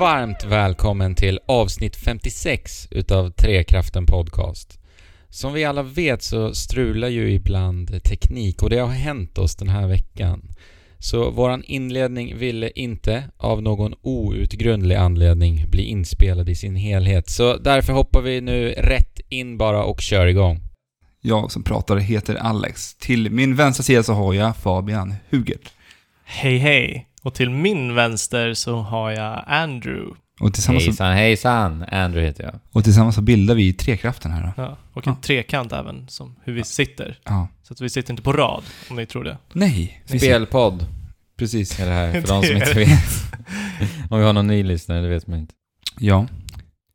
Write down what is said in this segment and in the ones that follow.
varmt välkommen till avsnitt 56 utav Trekraften Podcast. Som vi alla vet så strular ju ibland teknik och det har hänt oss den här veckan. Så våran inledning ville inte, av någon outgrundlig anledning, bli inspelad i sin helhet. Så därför hoppar vi nu rätt in bara och kör igång. Jag som pratar heter Alex. Till min vänstra sida så har jag Fabian Hugert. Hej hej! Och till min vänster så har jag Andrew. Och tillsammans, så, Hejsan hejsan! Andrew heter jag. och tillsammans så bildar vi Trekraften här då. Ja, och en Ja. trekant även, som hur vi sitter. Ja. Så att vi sitter inte på rad, om ni tror det. Nej. Spelpodd Precis. är det här, för de som inte vet. Om vi har någon ny lyssnare, det vet man inte. Ja.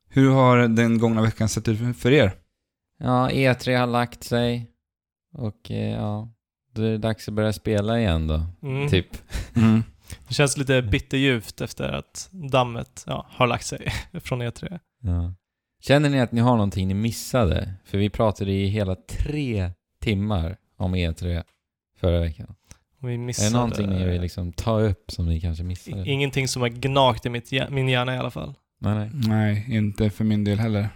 Hur har den gångna veckan sett ut för er? Ja, E3 har lagt sig. Och eh, ja, då är det dags att börja spela igen då. Mm. Typ. Mm. Det känns lite bitterljuvt efter att dammet ja, har lagt sig från E E3. Ja. Känner ni att ni har någonting ni missade? För vi pratade i hela tre timmar om E3 förra veckan. Vi Är missade... det någonting ni vill liksom ta upp som ni kanske missade? Ingenting som har gnagt i mitt, min hjärna i alla fall. nej, nej. Nej, inte för min del heller.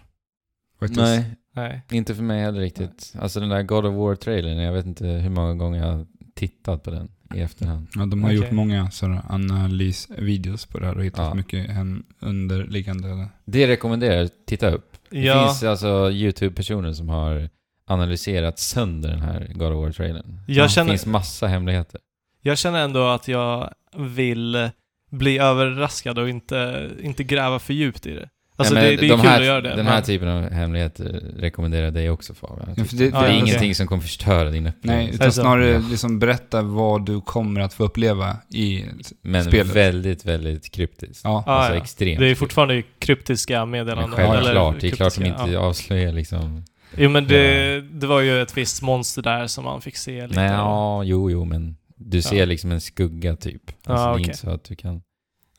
Nej, Nej. inte för mig heller riktigt. Alltså den där God of War-trailern, jag vet inte hur många gånger jag tittat på den i efterhand. Ja, de har Okej. gjort många sådana analysvideos på det här och hittat Ja. mycket hem underliggande. Det rekommenderar jag, titta upp. Det Ja, finns alltså YouTube-personer som har analyserat sönder den här God of War-trailern. Det känner- finns massa hemligheter. jag känner ändå att jag vill bli överraskad och inte, inte gräva för djupt i det. Alltså Nej, men det, det är de kul här, att göra det. Den här men- typen av hemligheter rekommenderar jag dig också Fabian. Ja, för det, det- Ja, är ja, ingenting det- som kommer förstöra din Nej, upplevelse. utan Alltså, snarare ja. liksom berätta vad du kommer att få uppleva i Men spelet. väldigt, väldigt kryptiskt. Ja. Ja, alltså ja. extremt. Det är fortfarande kryptiska Men meddelanden. självklart, det är klart som kryptiska, inte ja. avslöjar liksom... Jo men det, det var ju ett visst monster där som man fick se lite. Nej, ja, jo, jo, men du ser Ja. liksom en skugga typ. Alltså, Ja, Det är inte så att du kan...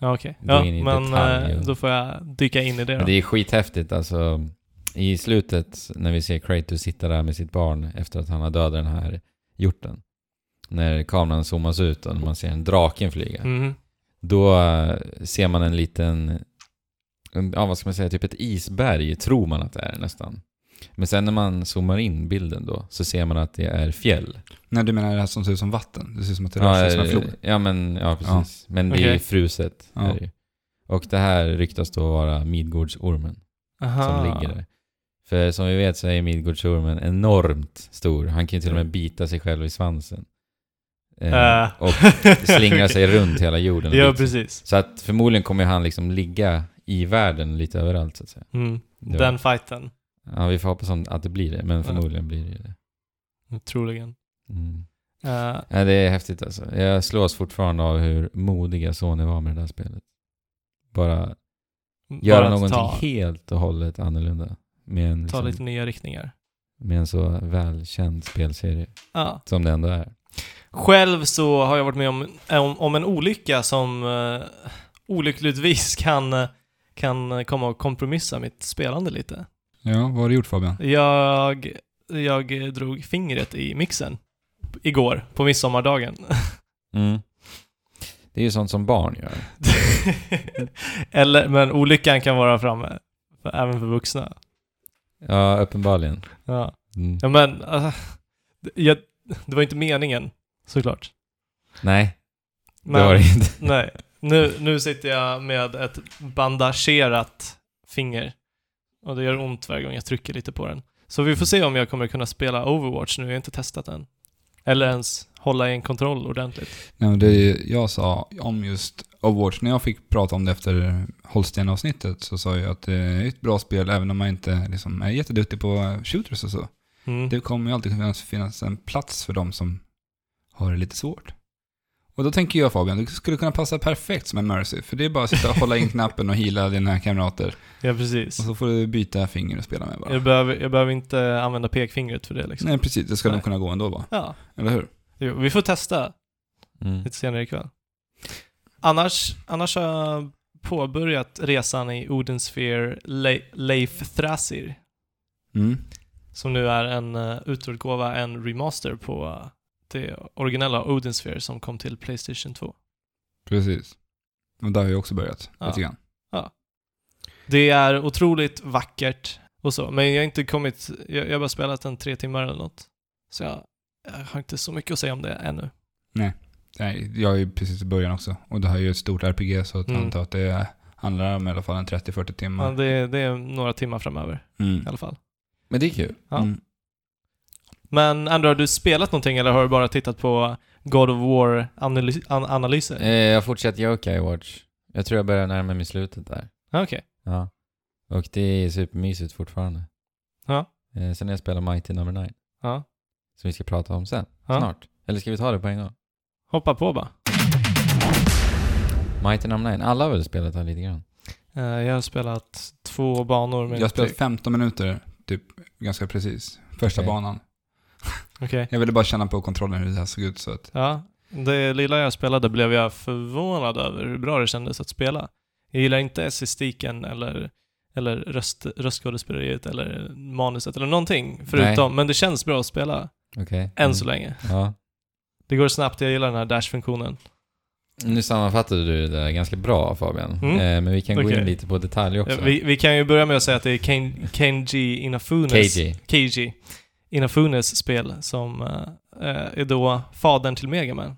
Ja, okej. Gå Ja, in men detalj eh, då får jag dyka in i det då. Men det är skithäftigt alltså. I slutet, när vi ser Kratos sitta där med sitt barn efter att han har dödat den här hjorten. När kameran zoomas ut och man ser en draken flyga. Mhm. Då eh, ser man en liten, en- ja vad ska man säga, typ ett isberg tror man att det är nästan. Men sen när man zoomar in bilden då så ser man att det är fjäll. Nej, du menar det här som ser ut som vatten? Det ser ut som att det rör sig som en eh, flod. ja men, ja precis. Men det är Okej. ju fruset. Ja. Är det. Och det här ryktas då vara Midgårdsormen Aha. som ligger där. För som vi vet så är Midgårdsormen enormt stor. Han kan ju till och med bita sig själv i svansen. Eh, Eh. och slingra sig runt hela jorden. Ja, precis. Så att förmodligen kommer han liksom ligga i världen lite överallt så att säga. Mm. Den fighten, Ja, vi får hoppas att det blir det, men förmodligen blir det det. troligen. Mm. Uh, Ja, det är häftigt alltså. Jag slås fortfarande av hur modiga Sony var med det där spelet. Bara göra någonting ta, helt och hållet annorlunda. Med en, ta liksom, lite nya riktningar. med en så välkänd spelserie Ja. som det ändå är. Själv så har jag varit med om, om, om en olycka som uh, olyckligtvis kan, kan komma att kompromissa mitt spelande lite. Ja, vad har du gjort Fabian? Jag, jag drog fingret i mixen igår, på midsommardagen. Mm. Det är ju sånt som barn gör. Eller, men olyckan kan vara framme, för, även för vuxna. Ja, uppenbarligen. Ja, Mm. ja men, uh, jag, det var inte meningen, såklart. Nej, det Men, var det inte. Nej, nu, nu sitter jag med ett bandagerat finger. Och det gör ont varje gång jag trycker lite på den. Så vi får se om jag kommer kunna spela Overwatch nu, jag har inte testat den. Eller ens hålla i en kontroll ordentligt. Nej, det jag sa om just Overwatch, när jag fick prata om det efter Holsten-avsnittet så sa jag att det är ett bra spel även om man inte liksom är jätteduktig på shooters och så. Mm. Det kommer ju alltid finnas, finnas en plats för dem som har det lite svårt. Och då tänker jag Fabian, du skulle kunna passa perfekt som en Mercy. För det är bara att sitta och hålla in knappen och hila dina kamrater. Ja, precis. Och så får du byta finger och spela med bara. Jag behöver, jag behöver inte använda pekfingret för det liksom. Nej precis, det ska Nej. nog kunna gå ändå bara. Ja, Eller hur? jo, vi får testa Mm. lite senare ikväll. Annars, annars har jag påbörjat resan i Odinsphere Le- Leif Thrasir. Mm. Som nu är en uh, utgåva, en remaster på eh, det originella Odinsphere som kom till Playstation 2. Precis. Och där har jag också börjat Ja. lite grann. Det är otroligt vackert och så, men jag har inte kommit, jag, jag har bara spelat en tre timmar eller något. Så jag, jag har inte så mycket att säga om det ännu. Nej, jag är precis i början också. Och det här är ju ett stort RPG så att jag Mm. antar att det handlar om i alla fall en 30-40 timmar. Ja, det, det är några timmar framöver Mm. i alla fall. Men det är kul. Ja. Mm. Men Andrew, har du spelat någonting eller har du bara tittat på God of War-analyser? Eh, jag fortsätter Yokai Watch. Jag tror jag börjar närma mig slutet där. Okej. Ja. Och det är supermysigt fortfarande. Ja. Eh, sen har jag spelat Mighty Number 9. Ja. Som vi ska prata om sen. Ja. Snart. Eller ska vi ta det på en gång? Hoppa på bara. Mighty Number 9. Alla har väl spelat det lite grann? Eh, jag har spelat två banor med Jag har spelat typ- 15 minuter, typ, ganska precis. Första Okej. banan. Okej. Jag ville bara känna på kontrollen hur det här såg ut så att... Ja. Det lilla jag spelade blev jag förvånad över hur bra det kändes att spela. Jag gillar inte estetiken eller, eller röst, röstskådespeleriet eller manuset eller någonting förutom, men det känns bra att spela Okej. än Mm. så länge. Ja. Det går snabbt, jag gillar den här dash-funktionen. Nu sammanfattade du det där ganska bra Fabian. Mm. Eh, men vi kan gå Okej. in lite på detalj också. Eh, Vi, vi kan ju börja med att säga att det är Ken, Kenji Inafunes KG. Keiji Inafunes spel som eh, är då fadern till Megaman.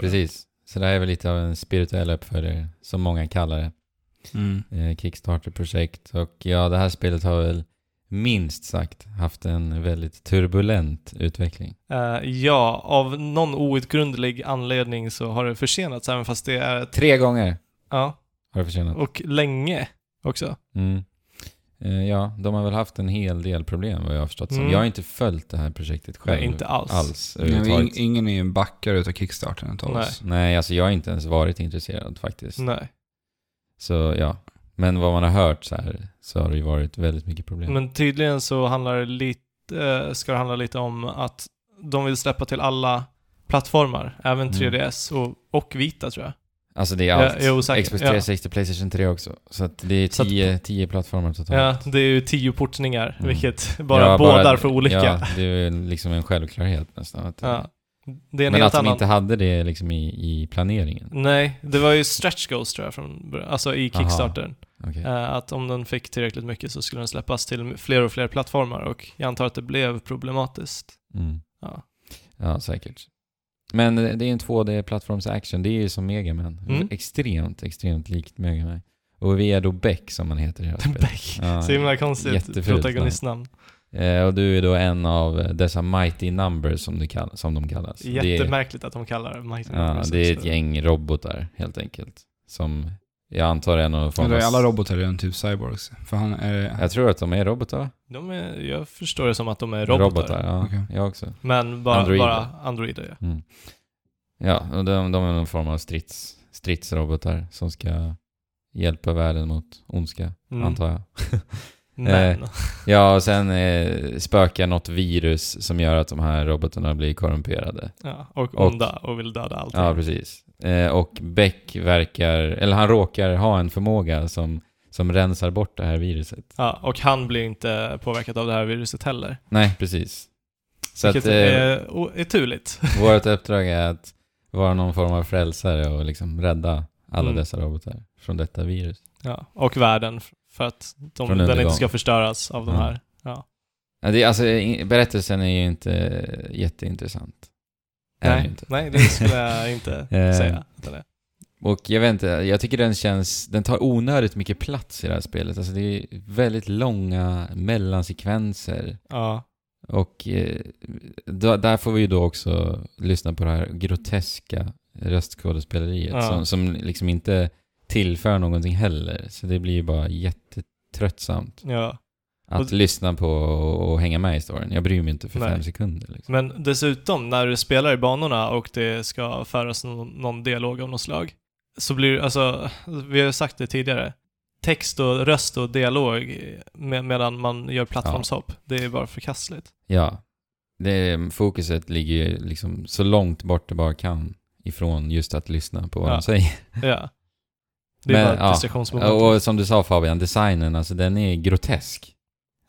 Precis. Så det här är väl lite av en spirituell uppföljare, som många kallar det. Mm. Eh, Kickstarter-projekt. Och ja, det här spelet har väl minst sagt haft en väldigt turbulent utveckling. Eh, ja, av någon outgrundlig anledning så har det försenats även fast det är ett, Tre gånger ja, har det försenat. och länge också. Mm. Eh, ja, de har väl haft en hel del problem vad jag har förstått som. Mm. Jag har inte följt det här projektet själv. Nej, inte alls. alls Nej, ingen är en backare utav Kickstarten utav Nej. oss. Nej, alltså jag har inte ens varit intresserad faktiskt. Nej. Så ja. Men vad man har hört så här så har det ju varit väldigt mycket problem. Men tydligen så handlar det lite, eh, ska det handla lite om att de vill släppa till alla plattformar, även Mm. 3DS och, och Vita tror jag. Alltså det är allt. osäker. Xbox Ja. 360, Playstation 3 också. Så det är Så att- tio, tio plattformar totalt. Ja, det är ju tio portningar, Mm. vilket bara Ja, bådar för olika. Ja, det är liksom en självklarhet nästan. Att, Ja. Det är en men att de annan... inte hade det liksom i, i planeringen. Nej, det var ju stretch goals tror jag från början, alltså i. Kickstartern. Okej. Eh, att om den fick tillräckligt mycket så skulle den släppas till fler och fler plattformar och jag antar att det blev problematiskt. Mm. Ja. Ja, säkert. Men det är en 2D-plattforms action. Det är ju som Mega Man. Mm. Extremt, extremt likt Mega Man. Och vi är då Beck som man heter i det här spelet. Beck. Ja, Så himla konstigt protagonistnamn. Eh, och du är då en av dessa Mighty Numbers som, du kall- som de kallas. Det är, Jättemärkligt att de kallar det Mighty ja, Numbers det är ett gäng robotar helt enkelt. Som jag antar är någon form Eller av... är alla robotar redan typ cyborgs? För han är... Jag tror att de är robotar? De är, jag förstår det som att de är robotar. ja. Okej. Jag också. Men bara Androider. bara androider ja. Mm. Ja, och de, de är någon form av strids, stridsrobotar som ska hjälpa världen mot ondska, Mm. antar jag. Men, Ja, och sen eh, spökar något virus som gör att de här robotarna blir korrumperade. ja, och och- onda och vill döda allting. Ja, precis. Eh, och Beck verkar, eller han råkar ha en förmåga som, som rensar bort det här viruset. Ja, och han blir inte påverkad av det här viruset heller. Nej, precis. Så att Vilket eh, är, är turligt. vårt uppdrag är att vara någon form av frälsare och liksom rädda alla Mm. dessa robotar från detta virus. Ja, och världen för att de, den undergång. inte ska förstöras av de Ja. här. Ja. Det, alltså, berättelsen är ju inte jätteintressant. Nej, inte. nej, det skulle jag inte Eh. säga. Och jag vet inte, jag tycker den känns, den tar onödigt mycket plats i det här spelet. Alltså det är väldigt långa mellansekvenser. Ja, Och eh, då, där får vi ju då också lyssna på det här groteska röstskådespeleriet Ja. som, som liksom inte tillför någonting heller. Så det blir ju bara jättetröttsamt ja. Att Och- lyssna på och, hänga med i storyn. Jag bryr mig inte för Nej. fem sekunder. Liksom. Men dessutom, när du spelar i banorna och det ska föras någon, någon dialog av något slag, så blir alltså, vi har sagt det tidigare, text och röst och dialog med, medan man gör plattformshopp, det är bara förkastligt. Ja. Det, fokuset ligger liksom så långt bort det bara kan ifrån just att lyssna på vad Ja. de säger. Ja. Det är Men, bara ett ja. Och som du sa Fabian, designen, alltså den är grotesk.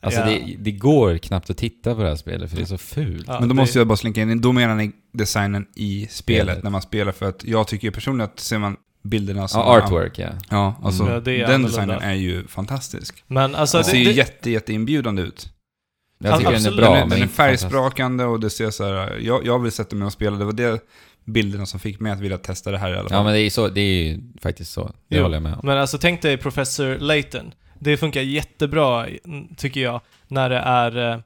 Alltså Ja. det, det går knappt att titta på det här spelet för det är så fult. Ja, Men då det- måste jag bara slinka in, då menar ni designen i spelet, Spelet. när man spelar. För att jag tycker personligen att ser man bilderna som... Ja, artwork ja. Ja, alltså Mm. Ja, det är den annorlunda. designen är ju fantastisk. Men alltså, det det, ser ju jätte, jätteinbjudande ut. Jag tycker den är Absolut. bra. den är, men den är färgsprakande och det ser så här. Jag, jag vill sätta mig och spela, det var det bilderna som fick mig att vilja testa det här i alla fall. Ja men det är, så, det är ju faktiskt så. Det Jo. håller jag med om. Men alltså tänk dig Professor Layton. Det funkar jättebra, tycker jag, när det är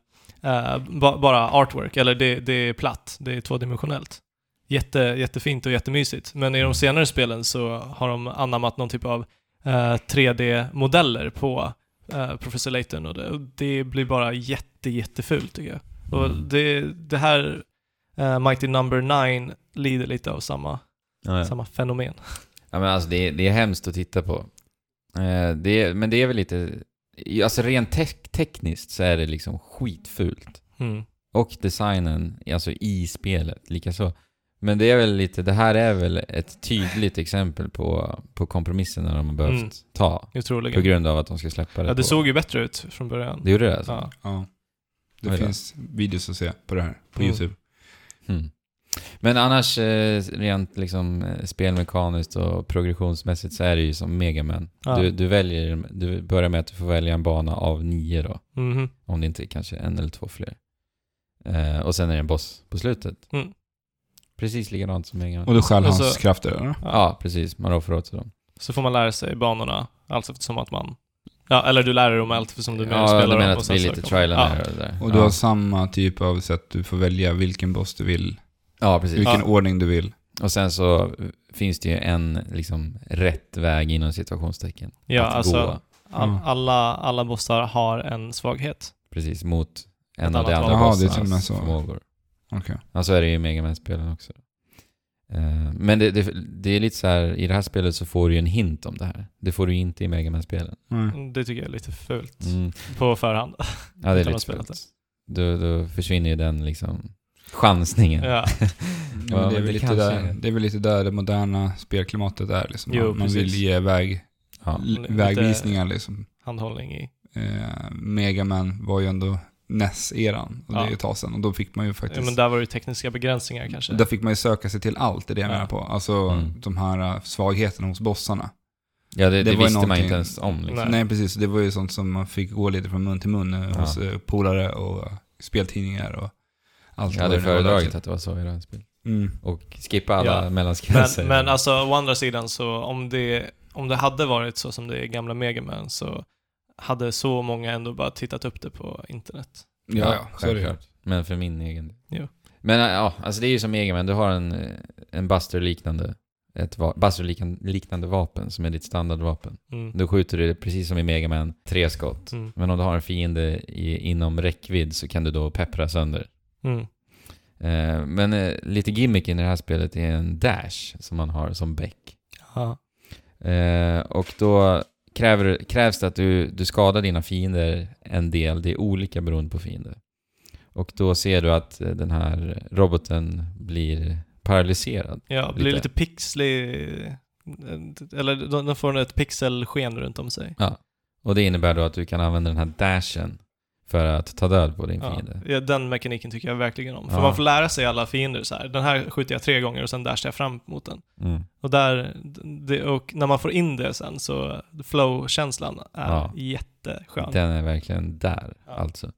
ba- bara artwork, eller det, det är platt, det är tvådimensionellt. Jätte, jättefint och jättemysigt. Men i de senare spelen så har de anammat någon typ av eh, 3D-modeller på eh, Professor Layton och det, och det blir bara jätte, jättefult tycker jag. Och Mm. det, det här Mighty Number 9 lider lite av samma, Ja, ja. samma fenomen. Ja men alltså det är, det är hemskt att titta på. Eh, det är, men det är väl lite... Alltså rent tek- tekniskt så är det liksom skitfult. Mm. Och designen, alltså i spelet, likaså. Men det är väl lite, det här är väl ett tydligt exempel på, på kompromisserna de har behövt Mm. ta. På Otroligen. grund av att de ska släppa det Ja, det på. såg ju bättre ut från början. Det gjorde det alltså? Ja. Ja. Det finns videos att se på det här, på Mm. YouTube. Hmm. Men annars, eh, rent liksom eh, spelmekaniskt och progressionsmässigt så är det ju som Mega Man. Ja. Du, du väljer, du börjar med att du får välja en bana av nio då. Mhm. Om det inte är kanske en eller två fler. Eh, och sen är det en boss på slutet. Mm. Precis likadant som Mega Man. Och du stjäl Och hans så- krafter, eller? Ja, precis. Man rår för åt sig dem. Så får man lära sig banorna allt eftersom att man... Ja, eller du lär dig dem allt eftersom du Ja, spelar du menar dem. att och det blir lite trial and ja. error där. Och du ja. har samma typ av sätt, du får välja vilken boss du vill, ja, precis. vilken Ja. ordning du vill. Och sen så finns det ju en liksom rätt väg inom situationstecken. Ja, att alltså gå Mm. alla, alla bossar har en svaghet. precis mot en av de andra med bossarnas så. förmågor. Okej. Ja, så är det ju i Mega Man-spelen också. Eh, Men det, det, det är lite så här, i det här spelet så får du ju en hint om det här. Det får du ju inte i Mega Man-spelen. Nej. Det tycker jag är lite fult Mm. på förhand. Ja, det är lite fult. Då, då försvinner ju den liksom chansningen. Ja. Ja, Ja, det, är det lite kanske där, är- det är väl lite där det moderna spelklimatet är. Liksom. Jo, man man vill ge väg, Ja. vägvisningar. Liksom. Handhållning i. Eh, Megaman var ju ändå NES-eran, och det Ja. är ju ett tag sedan. Och då fick man ju Ja, faktiskt... men där var det ju tekniska begränsningar kanske. Där fick man ju söka sig till allt, det är det jag Ja. menar på. Alltså Mm. de här äh, svagheterna hos bossarna. Ja, det, Det det, visste man inte ens om. Liksom. Nej. Nej. precis, det var ju sånt som man fick gå lite från mun till mun eh, Ja. hos eh, polare och eh, speltidningar och allt. Jag hade föredragit att det var så i det här spelet. Mm. Och skippa alla Ja. mellanskrivelser. Men, men alltså å andra sidan så om det, om det hade varit så som det är i gamla Megaman så hade så många ändå bara tittat upp det på internet. Ja, ja, så är det ju. självklart. Men för min egen del. Jo. Men äh, ja, alltså det är ju som Mega Man. Du har en, eh, en Buster-liknande ett va- Buster-liknande vapen som är ditt standardvapen. Mm. Då skjuter du precis som i Mega Man tre skott. Mm. Men om du har en fiende i, inom räckvidd så kan du då peppra sönder. Mm. Eh, men eh, lite gimmicken i det här spelet är en dash som man har som bäck. Ja. Eh, och då kräver, krävs det att du, du skadar dina fiender en del. Det är olika beroende på fiender. Och då ser du att den här roboten blir paralyserad. Ja, blir Lite. lite pixlig... Eller de, de får ett pixelsken runt om sig. Och det innebär då att du kan använda den här dashen för att ta död på din Ja. fiende. ja, den mekaniken tycker jag verkligen om. För Ja. man får lära sig alla fiender så här. Den här skjuter jag tre gånger och sen dashar jag fram mot den. Mm. Och där, det, och när man får in det sen så, flow-känslan är Ja. jätteskön. Den är verkligen där, Ja. alltså.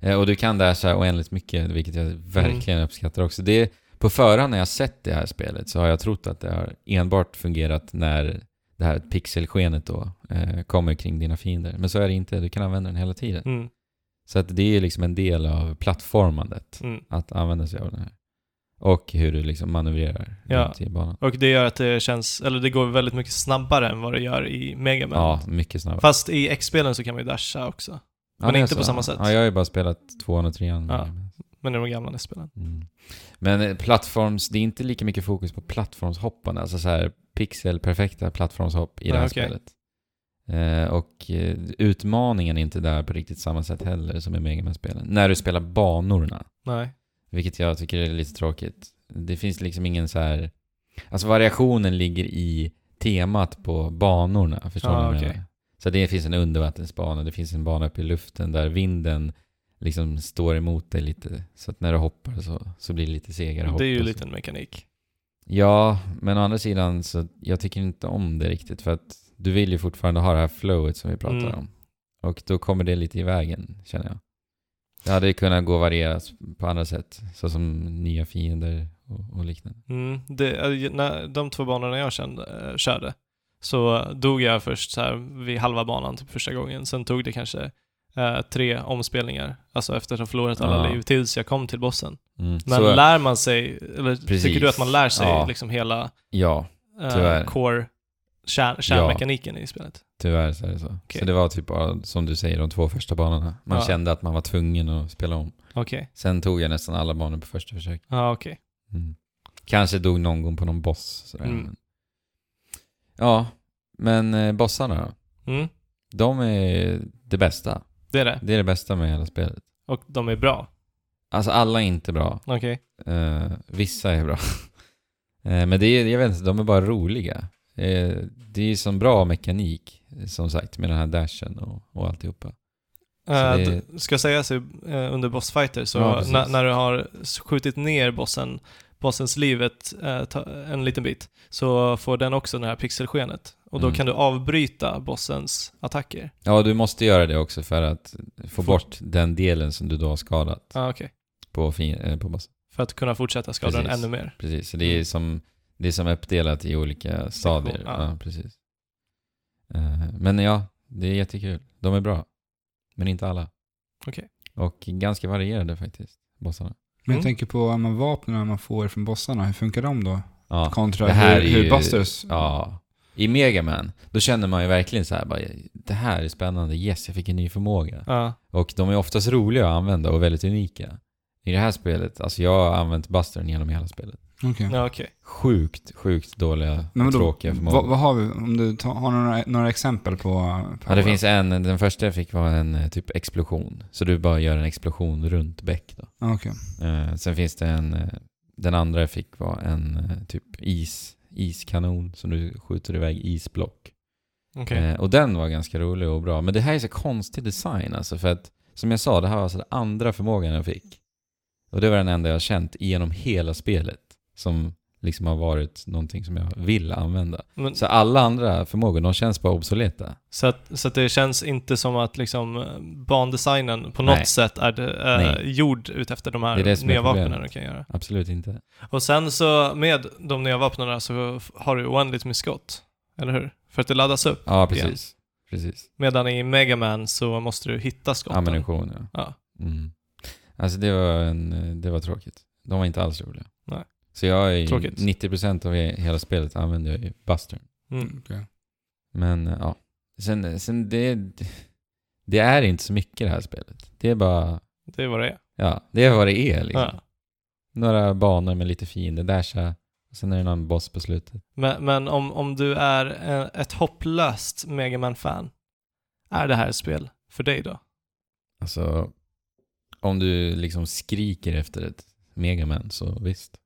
Eh, och du kan dasha oändligt mycket, vilket jag verkligen Mm. uppskattar också. Det, på förhand när jag sett det här spelet så har jag trott att det har enbart fungerat när det här pixelskenet då eh, kommer kring dina fiender. Men så är det inte, du kan använda den hela tiden. Mm, Så att det är liksom en del av plattformandet, mm. att använda sig av den här. Och hur du liksom manövrerar Ja. i banan. Och det gör att det känns, eller det går väldigt mycket snabbare än vad det gör i Mega Man. Ja, mycket snabbare. Fast i X-spelen så kan man ju dasha också. Ja, men det inte på samma sätt. Ja, jag har ju bara spelat tvåan och trean. Ja. Men i de gamla NES-spelen. Mm. Men eh, plattforms, det är inte lika mycket fokus på plattformshoppande, alltså så här pixelperfekta plattformshopp i det här okej. spelet. Eh, och eh, utmaningen är inte där på riktigt samma sätt heller som i Mega Man-spelen. När du spelar banorna, Nej. vilket jag tycker är lite tråkigt. Det finns liksom ingen så här... Alltså variationen ligger i temat på banorna, förstår Ja, du menar? Så det finns en undervattensbana, det finns en bana uppe i luften där vinden liksom står emot dig lite. Så att när du hoppar så, så blir det lite segare hopp. Det är ju lite en mekanik. Ja, men å andra sidan så jag tycker inte om det riktigt för att du vill ju fortfarande ha det här flowet som vi pratar Mm. om. Och då kommer det lite i vägen, känner jag. Det hade ju kunnat gå att varieras på andra sätt, så som nya fiender och, och liknande. Mm, det, äh, när, de två banorna jag kände, äh, körde, så dog jag först så här vid halva banan typ första gången. Sen tog det kanske äh, tre omspelningar, alltså efter att ha förlorat alla Ja. liv, tills jag kom till bossen. Mm. Men lär man sig, eller Precis. tycker du att man lär sig Ja. liksom hela Ja, Tyvärr. core, kärn, kärnmekaniken i spelet? tyvärr så är det så. Okej. Så det var typ bara, som du säger, de två första banorna. Man Ja. kände att man var tvungen att spela om. Okej. Sen tog jag nästan alla banor på första försök. Ja, okej. Mm. Kanske dog någon gång på någon boss. Mm. Ja, men eh, bossarna? Mm, De är det bästa. det är det. Det är det bästa med hela spelet. Och de är bra. Alltså alla är inte bra. Okej. Eh, vissa är bra. Eh, men det är, jag vet inte, de är bara roliga. Eh, det är som bra mekanik, eh, som sagt, med den här dashen och, och alltihopa. Uh, det- ska sägas uh, under bossfighter så Ja, när, när du har skjutit ner bossen, bossens livet eh, en liten bit, så får den också det här pixelskenet. Och då Mm. kan du avbryta bossens attacker. Ja, du måste göra det också för att få Få- bort den delen som du då har skadat Ah, okej. på, fin- eh, på bossen. För att kunna fortsätta skada den Precis. ännu mer. Precis, så det är Mm. som, det är som uppdelat i olika stadier. ja. Ja. precis. Eh, men ja, det är jättekul. De är bra. Men inte alla. Okej. Och ganska varierade faktiskt, bossarna. Men Mm. jag tänker på vapnen man får från bossarna, hur funkar de då? Ja. Kontra Det här hur, ju- Busters... ja. I Mega Man, då känner man ju verkligen så här, bara, det här är spännande, yes, jag fick en ny förmåga. Ja. Och de är oftast roliga att använda och väldigt unika. I det här spelet, alltså jag har använt Bustern genom hela spelet. Okej. Ja, okej. Sjukt, sjukt dåliga Men och vadå, tråkiga förmågor. vad, vad har vi? Om du tar, har några, några exempel på... på Ja, det finns en, den första jag fick var en eh, typ explosion. Så du bara gör en explosion runt bäck då. Okej. Eh, sen finns det en, eh, den andra jag fick var en eh, typ is, iskanon som du skjuter iväg isblock. Okej. Eh, och den var ganska rolig och bra. Men det här är så konstig design alltså. För att, som jag sa, det här var alltså den andra förmågan jag fick. Och det var den enda jag har känt genom hela spelet. Som liksom har varit någonting som jag vill använda. Men, Så alla andra förmågor, de känns bara obsoleta. så, att, så att det känns inte som att liksom eh, bandesignen på något Nej. sätt är Nej. gjord ut efter de här Det det nya vapnen du kan göra. Absolut inte. Och sen så med de nya vapnen så har du oändligt med skott. Eller hur? För att det laddas upp. Ja, precis. Precis. Medan i Mega Man så måste du hitta skotten. Ammunition, ja. Ja. Mm. Alltså det var, en, det var tråkigt. De var inte alls roliga. Nej. Så jag är Tråkigt. 90% av hela spelet använder jag ju Buster. Mm. Okej. Men eh, ja. Sen, sen det, det är inte så mycket det här spelet. Det är bara, Det är vad det är. ja, det är vad det är liksom. Ja. Några banor med lite fiender, dasha. Och sen är det någon boss på slutet. Men, men om, om du är eh, ett hopplöst Mega Man-fan, är det här ett spel för dig då? Alltså, om du liksom skriker efter ett Megaman så visst.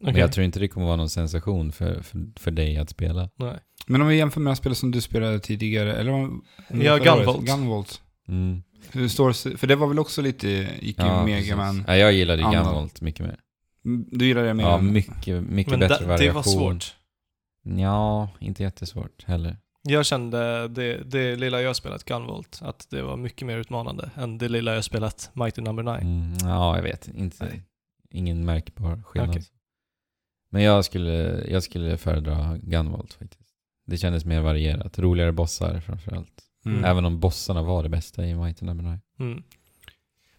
Men Okej. jag tror inte det kommer vara någon sensation för, för, för dig att spela. Nej. Men om vi jämför med spel som du spelade tidigare, eller om... Ja, Gunvolt. Gunvolt. Mm. Hur står För det var väl också lite, gick ju Ja, Mega precis. Man. Ja, jag gillade ju. Gunvolt mycket mer. Mm, Du gillar det mer? Ja, mycket, mycket Men bättre det, variation. det var svårt. Ja, inte jättesvårt heller. Jag kände det, det lilla jag spelat Gunvolt, att det var mycket mer utmanande än det lilla jag spelat Mighty Number 9. Mm, ja, jag vet. Inte, Nej. ingen märkbar skillnad. Okej. Men jag skulle, jag skulle föredra Gunvolt faktiskt. Det kändes mer varierat. Roligare bossar framförallt. Mm. Även om bossarna var det bästa i Mighty Number 9. Mm.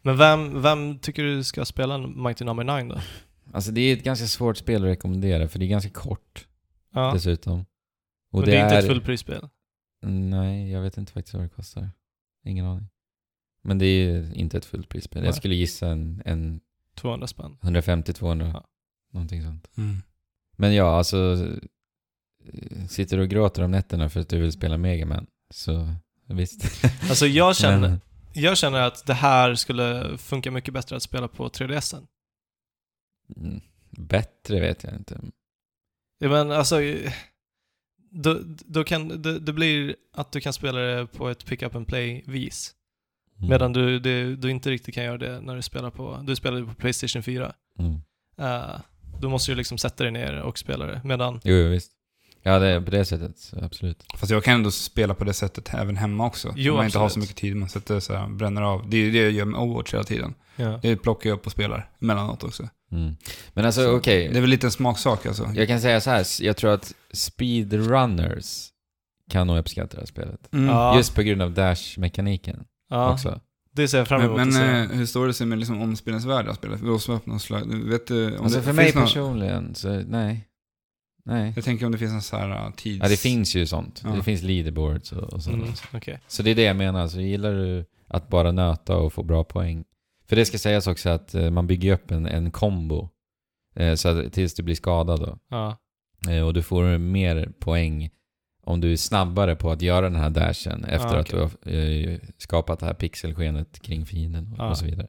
Men vem, vem tycker du ska spela Mighty Number 9 då? Alltså det är ett ganska svårt spel att rekommendera för det är ganska kort Ja, dessutom. Och men det är inte ett fullprisspel. Nej, jag vet inte faktiskt vad det kostar. Ingen aning. Men det är inte ett fullprisspel. Nej. Jag skulle gissa en, en 200 spänn. 150-200. Ja. Någonting sånt. Mm. Men ja, alltså... Sitter du och gråter om nätterna för att du vill spela Mega Man så visst. Alltså jag känner, Men, jag känner att det här skulle funka mycket bättre att spela på 3DSen. mm, bättre vet jag inte. Ja, men alltså, då, då kan, det, det blir att du kan spela det på ett pick-up and play-vis. Mm. Medan du, du, du inte riktigt kan göra det när du spelar på, du spelar på Playstation 4. Mm. Eh, då måste du liksom sätta dig ner och spela det. Medan, Jo, jo, visst. Ja, det är på det sättet, absolut. Fast jag kan ändå spela på det sättet även hemma också. Jo, Om man inte har så mycket tid, man sätter så här, bränner av. Det är ju det jag gör med Overwatch hela tiden. ja. Det plockar jag upp och spelar emellanåt också. Mm. Men alltså Så okej, Det är väl lite en smaksak alltså. jag kan säga så här. jag tror att speedrunners kan nog uppskatta det här spelet. Mm. Ja. Just på grund av dash-mekaniken ja, också. det ser jag fram Men, emot men att se. eh, hur står det sig med liksom omspelningsvärde av spelet? Öppna någon slag. Vet du, om Alltså det för mig någon- personligen, så nej. Nej. Jag tänker om det finns en så här uh, tids... Ja, det finns ju sånt. Ja. Det finns leaderboards och, och sånt. Mm, okej. Så det är det jag menar. Så gillar du att bara nöta och få bra poäng. För det ska sägas också att eh, man bygger upp en, en kombo. Eh, så att, tills du blir skadad då. Ja. Eh, och du får mer poäng om du är snabbare på att göra den här dashen efter Ah, att du har eh, skapat det här pixelskenet kring fienden och, Ah. och så vidare.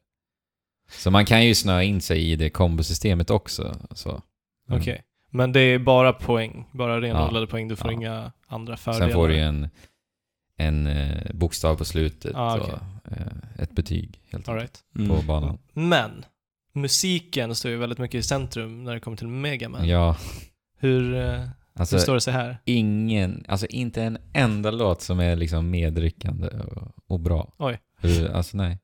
Så man kan ju snöa in sig i det kombosystemet också. Så. Mm. Okej. Men det är bara poäng, bara renodlade poäng. Du får Ja. inga andra fördelar. Sen får du ju en, en eh, bokstav på slutet Ah, okej. och eh, ett betyg helt All enkelt right. Mm. på banan. Men, musiken står ju väldigt mycket i centrum när det kommer till Mega Man. Ja, Hur, eh, alltså hur står det sig här? ingen, alltså inte en enda låt som är liksom medryckande och, och bra. Oj. Hur, alltså nej.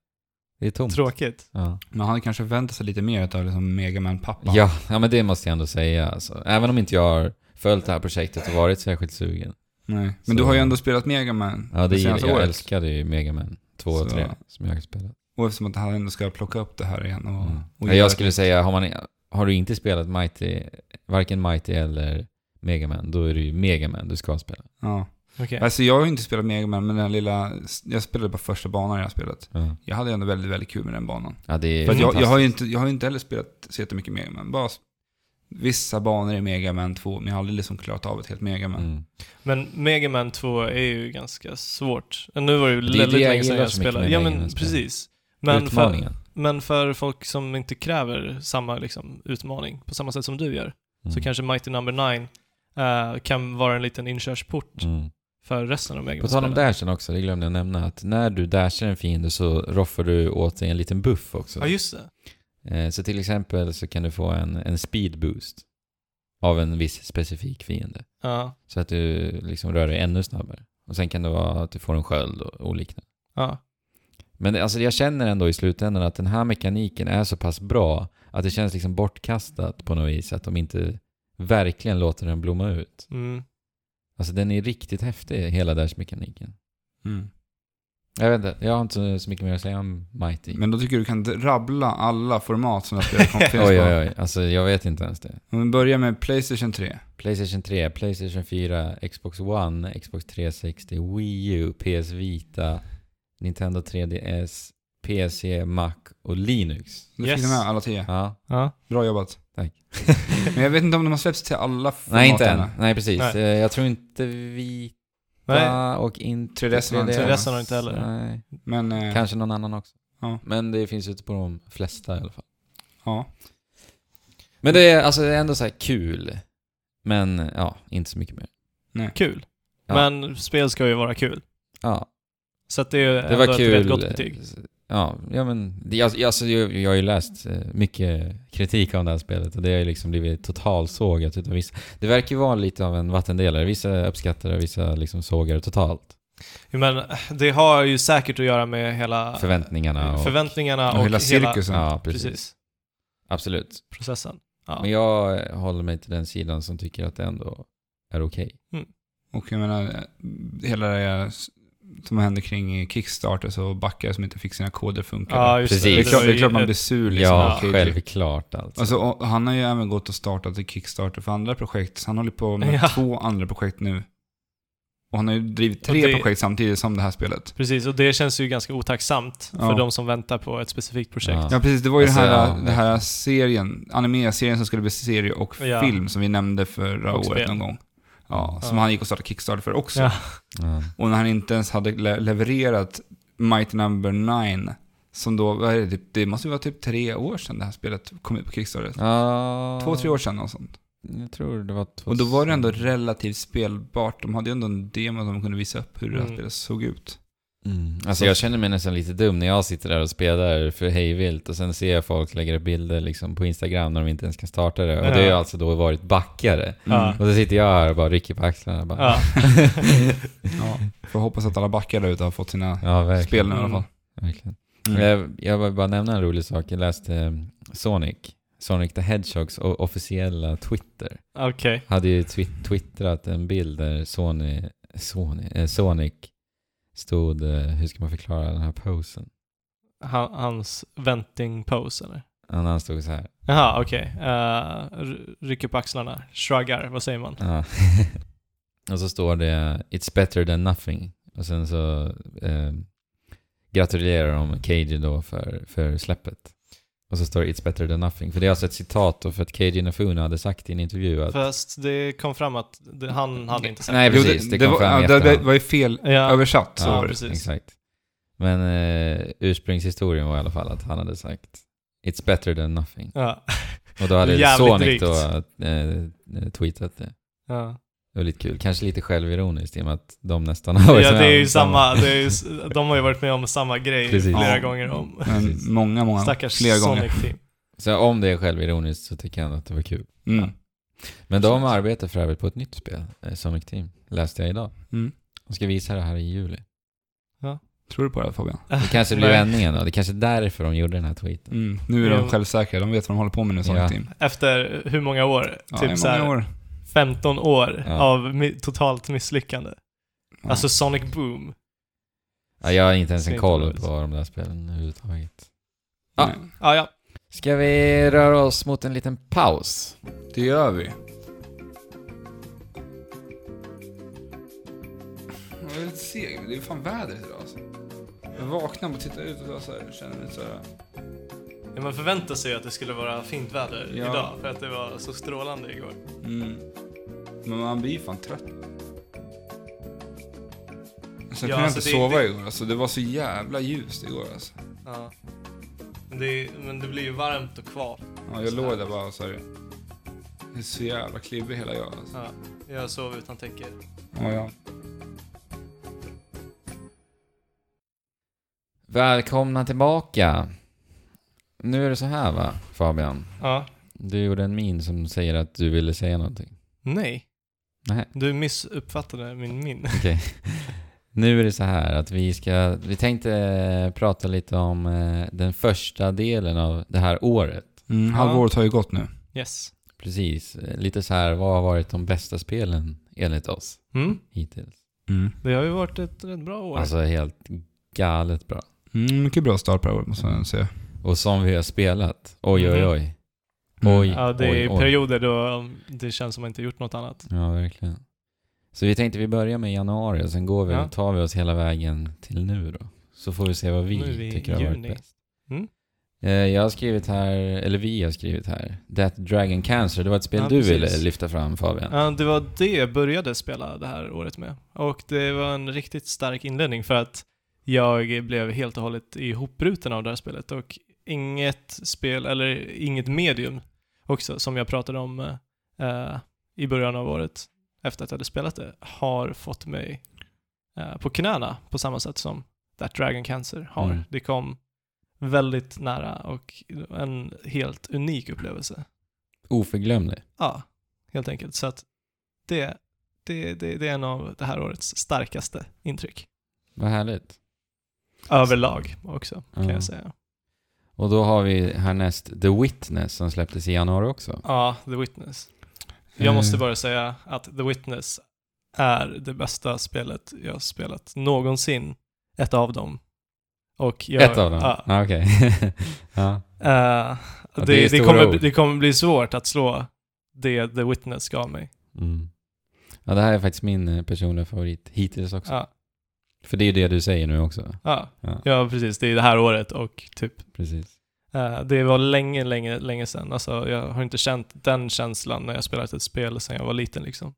Det är tomt. Tråkigt. Ja. Man hade kanske väntat sig lite mer av liksom Mega Man-pappa. Ja, ja, men det måste jag ändå säga. Alltså. Även om inte jag har följt det här projektet och varit särskilt sugen. Nej. Men Så- du har ju ändå spelat Mega Man Ja, det, jag senaste året. älskade ju Mega Man 2 och Så- 3 som jag har spelat. Och eftersom att han ändå ska plocka upp det här igen och... Mm. och Ja, jag skulle nytt- säga, har, man, har du inte spelat Mighty, varken Mighty eller Mega Man, då är det ju Mega Man du ska spela. Ja. Okej. Alltså jag har inte spelat Mega Man, men den lilla... Jag spelade på första banan jag har spelat. Ja, Jag hade ändå väldigt, väldigt kul med den banan. ja det är För jag, jag, har ju inte, jag har ju inte heller spelat så jättemycket Mega Man. Bara vissa banor i Mega Man 2, men jag har aldrig liksom klarat av ett helt Mega Man. Mm. Men Mega Man 2 är ju ganska svårt. Nu var det ju väldigt länge sedan jag spelade. Ja men precis. Men för, Utmaningen. men för folk som inte kräver samma liksom, utmaning på samma sätt som du gör, Mm. så kanske Mighty Number 9 eh, kan vara en liten inkörsport Mm. För resten av Mega På tal om dashen också, det glömde jag nämna, att när du dashar en fiende så roffar du åt dig en liten buff också. Ja, just det. Eh, Så till exempel så kan du få en, en speed boost av en viss specifik fiende. Ja. Så att du liksom rör dig ännu snabbare. Och sen kan det vara att du får en sköld och, liknande. Ja. Men alltså jag känner ändå i slutändan att den här mekaniken är så pass bra att det känns liksom bortkastat på något vis. Att de inte verkligen låter den blomma ut. Mm. Alltså den är riktigt häftig, hela dash-mekaniken. Mm. Jag vet inte, jag har inte så mycket mer att säga om Mighty. Men då tycker du kan rabbla alla format som jag spelar finns oj, oj, oj. Alltså jag vet inte ens det. Om vi börjar med Playstation 3. Playstation 3, Playstation 4, Xbox One, Xbox 360, Wii U, PS Vita, Nintendo 3DS, PC, Mac och Linux. Du Yes. fick med alla tio. Ja, Ja. Bra jobbat. Tack. Men jag vet inte om de har släppts till alla format Nej, inte än. Nej, precis. Nej. Eh, Jag tror inte Vita Nej. och inte 3DS har inte 3DS har inte heller. Nej, Men, eh, kanske någon annan också. Ja. Men det finns ute på de flesta i alla fall. ja. Men det är, alltså, det är ändå så här kul. Men ja, inte så mycket mer. Kul. Ja. Men spel ska ju vara kul. Ja, Så att det är det ändå var ett kul. rätt gott betyg. Ja, ja men jag, jag- alltså, jag, jag har ju läst eh, mycket kritik om det här spelet och det har ju liksom blivit totalsågat utav vissa. Det verkar ju vara lite av en vattendelare. Vissa uppskattar det, vissa liksom sågar det totalt. Jo, Men det har ju säkert att göra med hela Förväntningarna och... förväntningarna och, Och hela cirkusen. ja, precis. precis. Absolut. processen. Ja. Men jag eh, håller mig till den sidan som tycker att det ändå är okej. Och jag menar, eh, hela det som hände kring Kickstarter och backar som inte fick sina koder funka. Ja, Precis. det, är det. klart, var det är klart man blir sur liksom. Ja, självklart alltså. Alltså, han har ju även gått och startat ett Kickstarter för andra projekt. Så han håller på med Ja. två andra projekt nu. Och han har ju drivit tre det- projekt samtidigt som det här spelet. Precis, och det känns ju ganska otacksamt Ja. för de som väntar på ett specifikt projekt. Ja. Ja, precis. Det var ju Alltså, den här, ja, den här serien, anime-serien som skulle bli serie och Ja. film som vi nämnde förra Och året spel. någon gång. Ja, som Ja. han gick och startade Kickstarter för också. Och när han inte ens hade le- levererat Mighty Number 9, som då, vad är det, typ, det måste ju vara typ tre år sedan det här spelet kom ut på Kickstarter. Ja, Två, tre år sedan och sånt. Jag tror det var två... Och då var det ändå relativt spelbart. De hade ju ändå en demo som de kunde visa upp hur det här Mm. spelet såg ut. Mm. Alltså jag känner mig nästan lite dum när jag sitter där och spelar för hejvilt och sen ser jag folk lägga upp bilder liksom på Instagram när de inte ens kan starta det. Och det har ju Ja. alltså då varit backare. Ja. Mm. Och så sitter jag här och bara rycker på axlarna. Bara, Ja. Ja, får hoppas att alla backar där ute har fått sina ja spel nu i alla fall. verkligen. Mm. Jag, jag vill bara nämna en rolig sak. Jag läste eh, Sonic. Sonic the Hedgehogs officiella Twitter. Okej. Hade ju twi- twittrat en bild där Sony, Sony, eh, Sonic stod, eh, hur ska man förklara den här posen? Han, hans venting pose eller? Han han stod så här. Jaha, okej. Eh, r- rycker på axlarna, shruggar, vad säger man? Ja. och så står det It's better than nothing. Och sen så eh, gratulerar de Keiji då för, för släppet. Och så står det It's better than nothing. För det är alltså ett citat för att Keiji Inafune hade sagt i en intervju att... Fast det kom fram att det, han hade inte sagt Nej, det. Precis. Det, det, kom var, fram ja, det, var ju fel Ja, översatt. Så Ja, var det. precis. Exakt. Men eh, ursprungshistorien var i alla fall att han hade sagt It's better than nothing. ja. Och då hade Sonic drygt. då eh, tweetat det. ja. Det var lite kul. Kanske lite självironiskt i och med att de nästan har varit ja, med det är om ju samma, det är ju, de har ju varit med om samma grej Precis. flera Ja. gånger om. Men många, många, Stackars flera gånger. Sonic-team. Så om det är självironiskt så tycker jag att det var kul. Mm. Men de arbetar för övrigt på ett nytt spel, eh, Sonic Team. Läste jag idag. Mm. De ska visa det här i juli. Tror du på det Fabian? Det kanske blir vändningen då. Det kanske är därför de gjorde den här tweeten. Mm. Nu är Jo. de självsäkra, de vet vad de håller på med nu, Sonic Ja. Team. Efter hur många år? Ja, typ i så här, många år. 15 år Ja. av mi- totalt misslyckande. Ja. Alltså Sonic Boom. Ja, jag har inte ens en koll på de där spelen överhuvudtaget. Ja. Nej, Ja, ja. Ska vi röra oss mot en liten paus? Det gör vi. Jag är lite seg, men det är fan vädret idag alltså. Jag vaknade och tittade ut och så här, känner mig så här. Ja man förväntar sig att det skulle vara fint väder Ja. idag för att det var så strålande igår. Mm. Men man blir fan trött. Sen Ja, kunde jag alltså inte det- sova det- igår alltså. Det var så jävla ljust igår alltså. Ja. Men det, men det blir ju varmt och kvavt. Ja, jag låg där bara och så här. Det är så jävla klibbig hela jag alltså. Ja. Jag sov utan täcke. Ja, ja. Välkomna tillbaka. Nu är det så här va, Fabian? Ja. Du gjorde en min som säger att du ville säga någonting. Nej. Nej. Du missuppfattade min min. Okej. Nu är det så här att vi ska, vi tänkte eh, prata lite om eh, den första delen av det här året. Mm, halvåret har ju gått nu. Yes. Precis, eh, lite så här, vad har varit de bästa spelen enligt oss Mm. hittills? Mm. Det har ju varit ett rätt bra år. Alltså helt galet bra. Mm, mycket bra start på året måste jag säga. Och som vi har spelat, oj oj Mhm. oj. Mm. Oj, ja, det är oj, oj. perioder då det känns som att man inte gjort något annat. Ja, verkligen. Så vi tänkte vi börjar med januari och sen går vi, Ja. tar vi oss hela vägen till nu då. Så får vi se vad vi, vi tycker har varit bäst. Mm. Eh, Jag har skrivit här, eller vi har skrivit här, That Dragon Cancer. Det var ett spel Ja, du precis. ville lyfta fram Fabian. Ja, det var det jag började spela det här året med. Och det var en riktigt stark inledning för att jag blev helt och hållet ihopbruten av det här spelet och inget spel, eller inget medium också, som jag pratade om eh, i början av året efter att jag hade spelat det, har fått mig eh, på knäna på samma sätt som That Dragon Cancer har. Mm. Det kom väldigt nära och en helt unik upplevelse. Oförglömlig. Ja, helt enkelt. Så att det, det, det, det är en av det här årets starkaste intryck. Vad härligt. Överlag också, kan Ja. jag säga. Och då har vi härnäst The Witness som släpptes i januari också. Ja, The Witness. Jag måste Eh, bara säga att The Witness är det bästa spelet jag har spelat någonsin. Ett av dem. Och jag, Ett av dem? Ja. Ja, okej. ja. Eh, Ja, det, det det, stora kommer, det kommer bli svårt att slå det The Witness gav mig. Mm. ja, det här är faktiskt min eh, personliga favorit hittills också. Ja, För det är ju det du säger nu också. ja, Ja, ja, precis. Det är det här året och typ precis. Eh, det var länge, länge, länge sedan. Alltså, jag har inte känt den känslan när jag spelat ett spel sedan jag var liten liksom.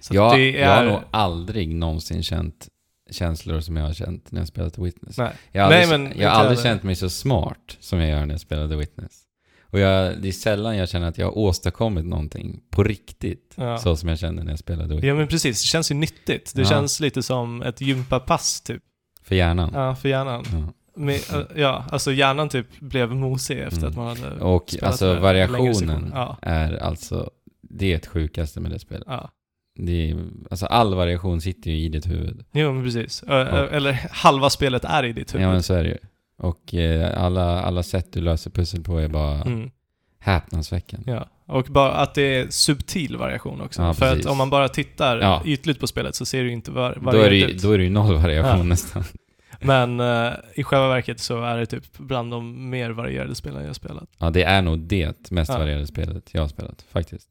Så Jag, det jag har är... nog aldrig någonsin känt känslor som jag har känt när jag spelat The Witness. Nej. Jag har aldrig, Nej, men jag har aldrig känt mig så smart som jag gör när jag spelar The Witness. Och jag, det är sällan jag känner att jag har åstadkommit någonting på riktigt. Ja. Så som jag kände när jag spelade Witness. Ja men precis, det känns ju nyttigt. Det Ja. känns lite som ett gympapass typ. För hjärnan. Ja, för hjärnan. Ja. Men, äh, ja, alltså hjärnan typ blev mosig efter Mm. att man hade Och spelat alltså med variationen. Ja, är alltså det är ett sjukaste med det spelet. ja. Det är, alltså all variation sitter ju i ditt huvud. Jo, men precis. Och- Eller halva spelet är i ditt huvud. Ja men så är det ju. Och eh, alla, alla sätt du löser pussel på är bara mm. häpnadsväckande. Ja, och bara att det är subtil variation också. Ja, För precis. att om man bara tittar Ja. ytligt på spelet så ser det ju inte var- Då är, det varierat ju, ut. då är det ju noll variation Ja. nästan. Men eh, i själva verket så är det typ bland de mer varierade spelen jag har spelat. Ja, det är nog det mest Ja. varierade spelet jag har spelat, faktiskt.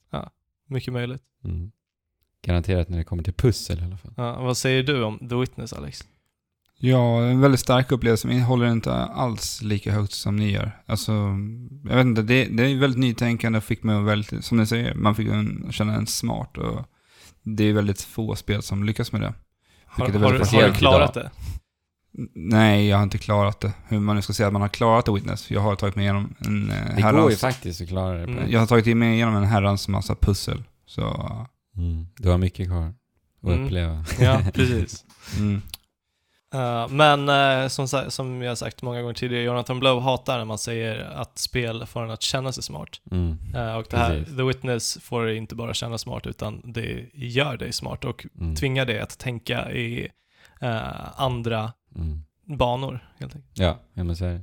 Mycket möjligt. Mm. Garanterat när det kommer till pussel i alla fall. Ja, vad säger du om The Witness, Alex? Ja, en väldigt stark upplevelse, men jag håller inte alls lika högt som ni gör. Alltså, jag vet inte, det, det är väldigt nytänkande och fick mig att väldigt, som ni säger, man fick en, känna en smart och det är väldigt få spel som lyckas med det. Har, har, har du klarat idag. det? Nej, jag har inte klarat det. Hur man nu ska säga att man har klarat The Witness. Jag har tagit mig igenom en eh, Det går ju herrans... faktiskt att klara det. Mm. Jag har tagit mig igenom en herrans massa pussel. Så, mm. Du har mycket kvar att Mm. uppleva. Ja, precis. mm. Eh, men eh, som, som jag har sagt många gånger tidigare, Jonathan Blow hatar när man säger att spel får en att känna sig smart. Mm. Eh, och det här, Precis. The Witness får dig inte bara känna smart, utan det gör dig smart och Mm. tvingar dig att tänka i andra Mm. banor, helt enkelt. Ja, ja men det.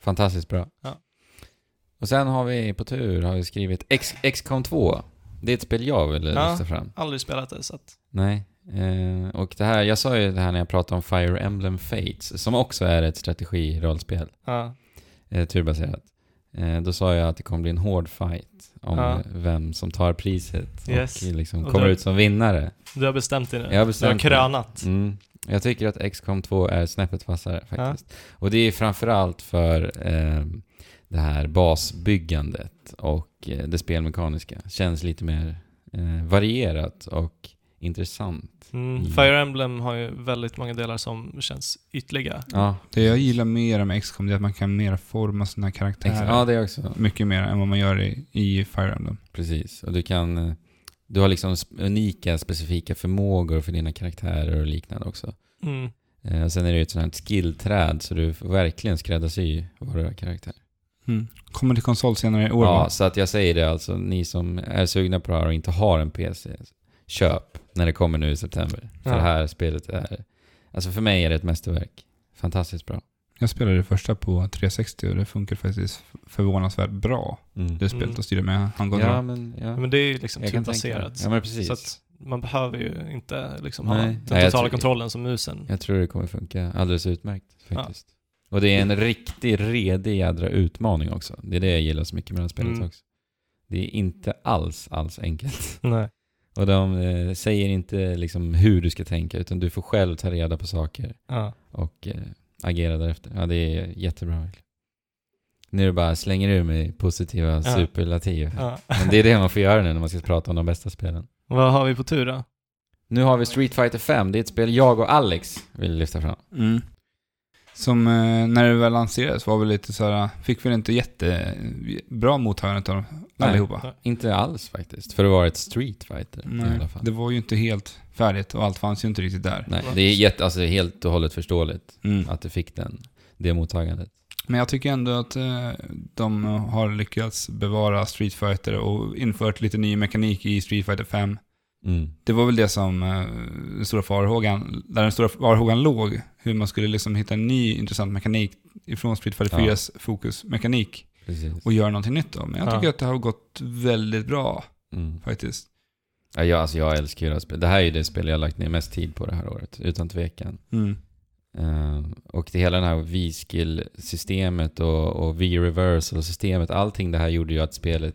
Fantastiskt bra. Ja. Och sen har vi på tur har vi skrivit X, XCOM 2. Det är ett spel jag vill Ja. lyfta fram. Aldrig spelat det, så att... Nej. Eh, och det här, jag sa ju det här när jag pratade om Fire Emblem Fates, som också är ett strategirollspel, Ja, eh, turbaserat. Eh, då sa jag att det kommer bli en hård fight om Ja. vem som tar priset Yes. och liksom Och kommer där- ut som vinnare. du har bestämt dig nu. Jag har bestämt du har krönat. Mm. Jag tycker att XCOM 2 är snäppet vassare faktiskt. Och det är framförallt för eh, det här basbyggandet och eh, det spelmekaniska. Känns lite mer eh, varierat och intressant. Mm. Mm. Fire Emblem har ju väldigt många delar som känns ytliga. Ja, Det jag gillar mer med XCOM är att man kan mer forma sina karaktärer. ja det är också. Mycket mer än vad man gör i, i Fire Emblem. Precis. Och du kan... eh, Du har liksom unika, specifika förmågor för dina karaktärer och liknande också. Mm. Eh, och sen är det ju ett sånt här skillträd så du får verkligen skräddarsy våra karaktärer. Mm. Kommer till konsol senare i år Ja, va? så att jag säger det alltså, ni som är sugna på det här och inte har en PC, köp när det kommer nu i september. För Ja. det här spelet är, alltså för mig är det ett mästerverk. Fantastiskt bra. Jag spelade det första på 360 och det funkar faktiskt förvånansvärt bra. Mm. Det spelet Mm. att styra med handkontroll. Ja, men, ja. Men det är ju liksom turbaserat. Ja, men precis. Så att man behöver ju inte liksom ha Nej. den Nej, totala kontrollen som musen. Jag tror det kommer funka alldeles utmärkt faktiskt. Och det är en riktig, redig jädra utmaning också. Det är det jag gillar så mycket med det här spelet Mm. också. Det är inte alls, alls enkelt. Nej. Och de eh, säger inte liksom hur du ska tänka, utan du får själv ta reda på saker. Ja. och eh, agera därefter. Ja, det är jättebra verkligen. Nu är det bara slänger ur mig positiva superlativ. Ja. Men det är det man får göra nu när man ska prata om de bästa spelen. Vad har vi på tur då? Nu har vi Street Fighter 5. Det är ett spel jag och Alex vill lyfta fram. Mm. Som eh, när det väl lanserades var väl lite såhär, fick väl inte jättebra mottagande av Nej. allihopa. Inte alls faktiskt, för att vara ett Street Fighter i Nej, alla fall. det var ju inte helt färdigt och allt fanns ju inte riktigt där. Nej, det är jätte, alltså, helt och hållet förståeligt Mm. att det fick den, det mottagandet. Men jag tycker ändå att eh, de har lyckats bevara Street Fighter och infört lite ny mekanik i Street Fighter 5. Mm. Det var väl det som eh, den stora farhågan, där den stora farhågan låg. Hur man skulle liksom hitta en ny intressant mekanik ifrån Street Fighter Ja. 4s fokusmekanik Precis. och göra någonting nytt då. Men jag Ja. tycker att det har gått väldigt bra Mm. faktiskt. Ja, jag, alltså, jag älskar ju det här spelet. Det här är ju det spel jag har lagt ner mest tid på det här året, utan tvekan. Mm. Eh, och det hela det här V-skill-systemet och, och V-reversal-systemet, allting det här gjorde ju att spelet,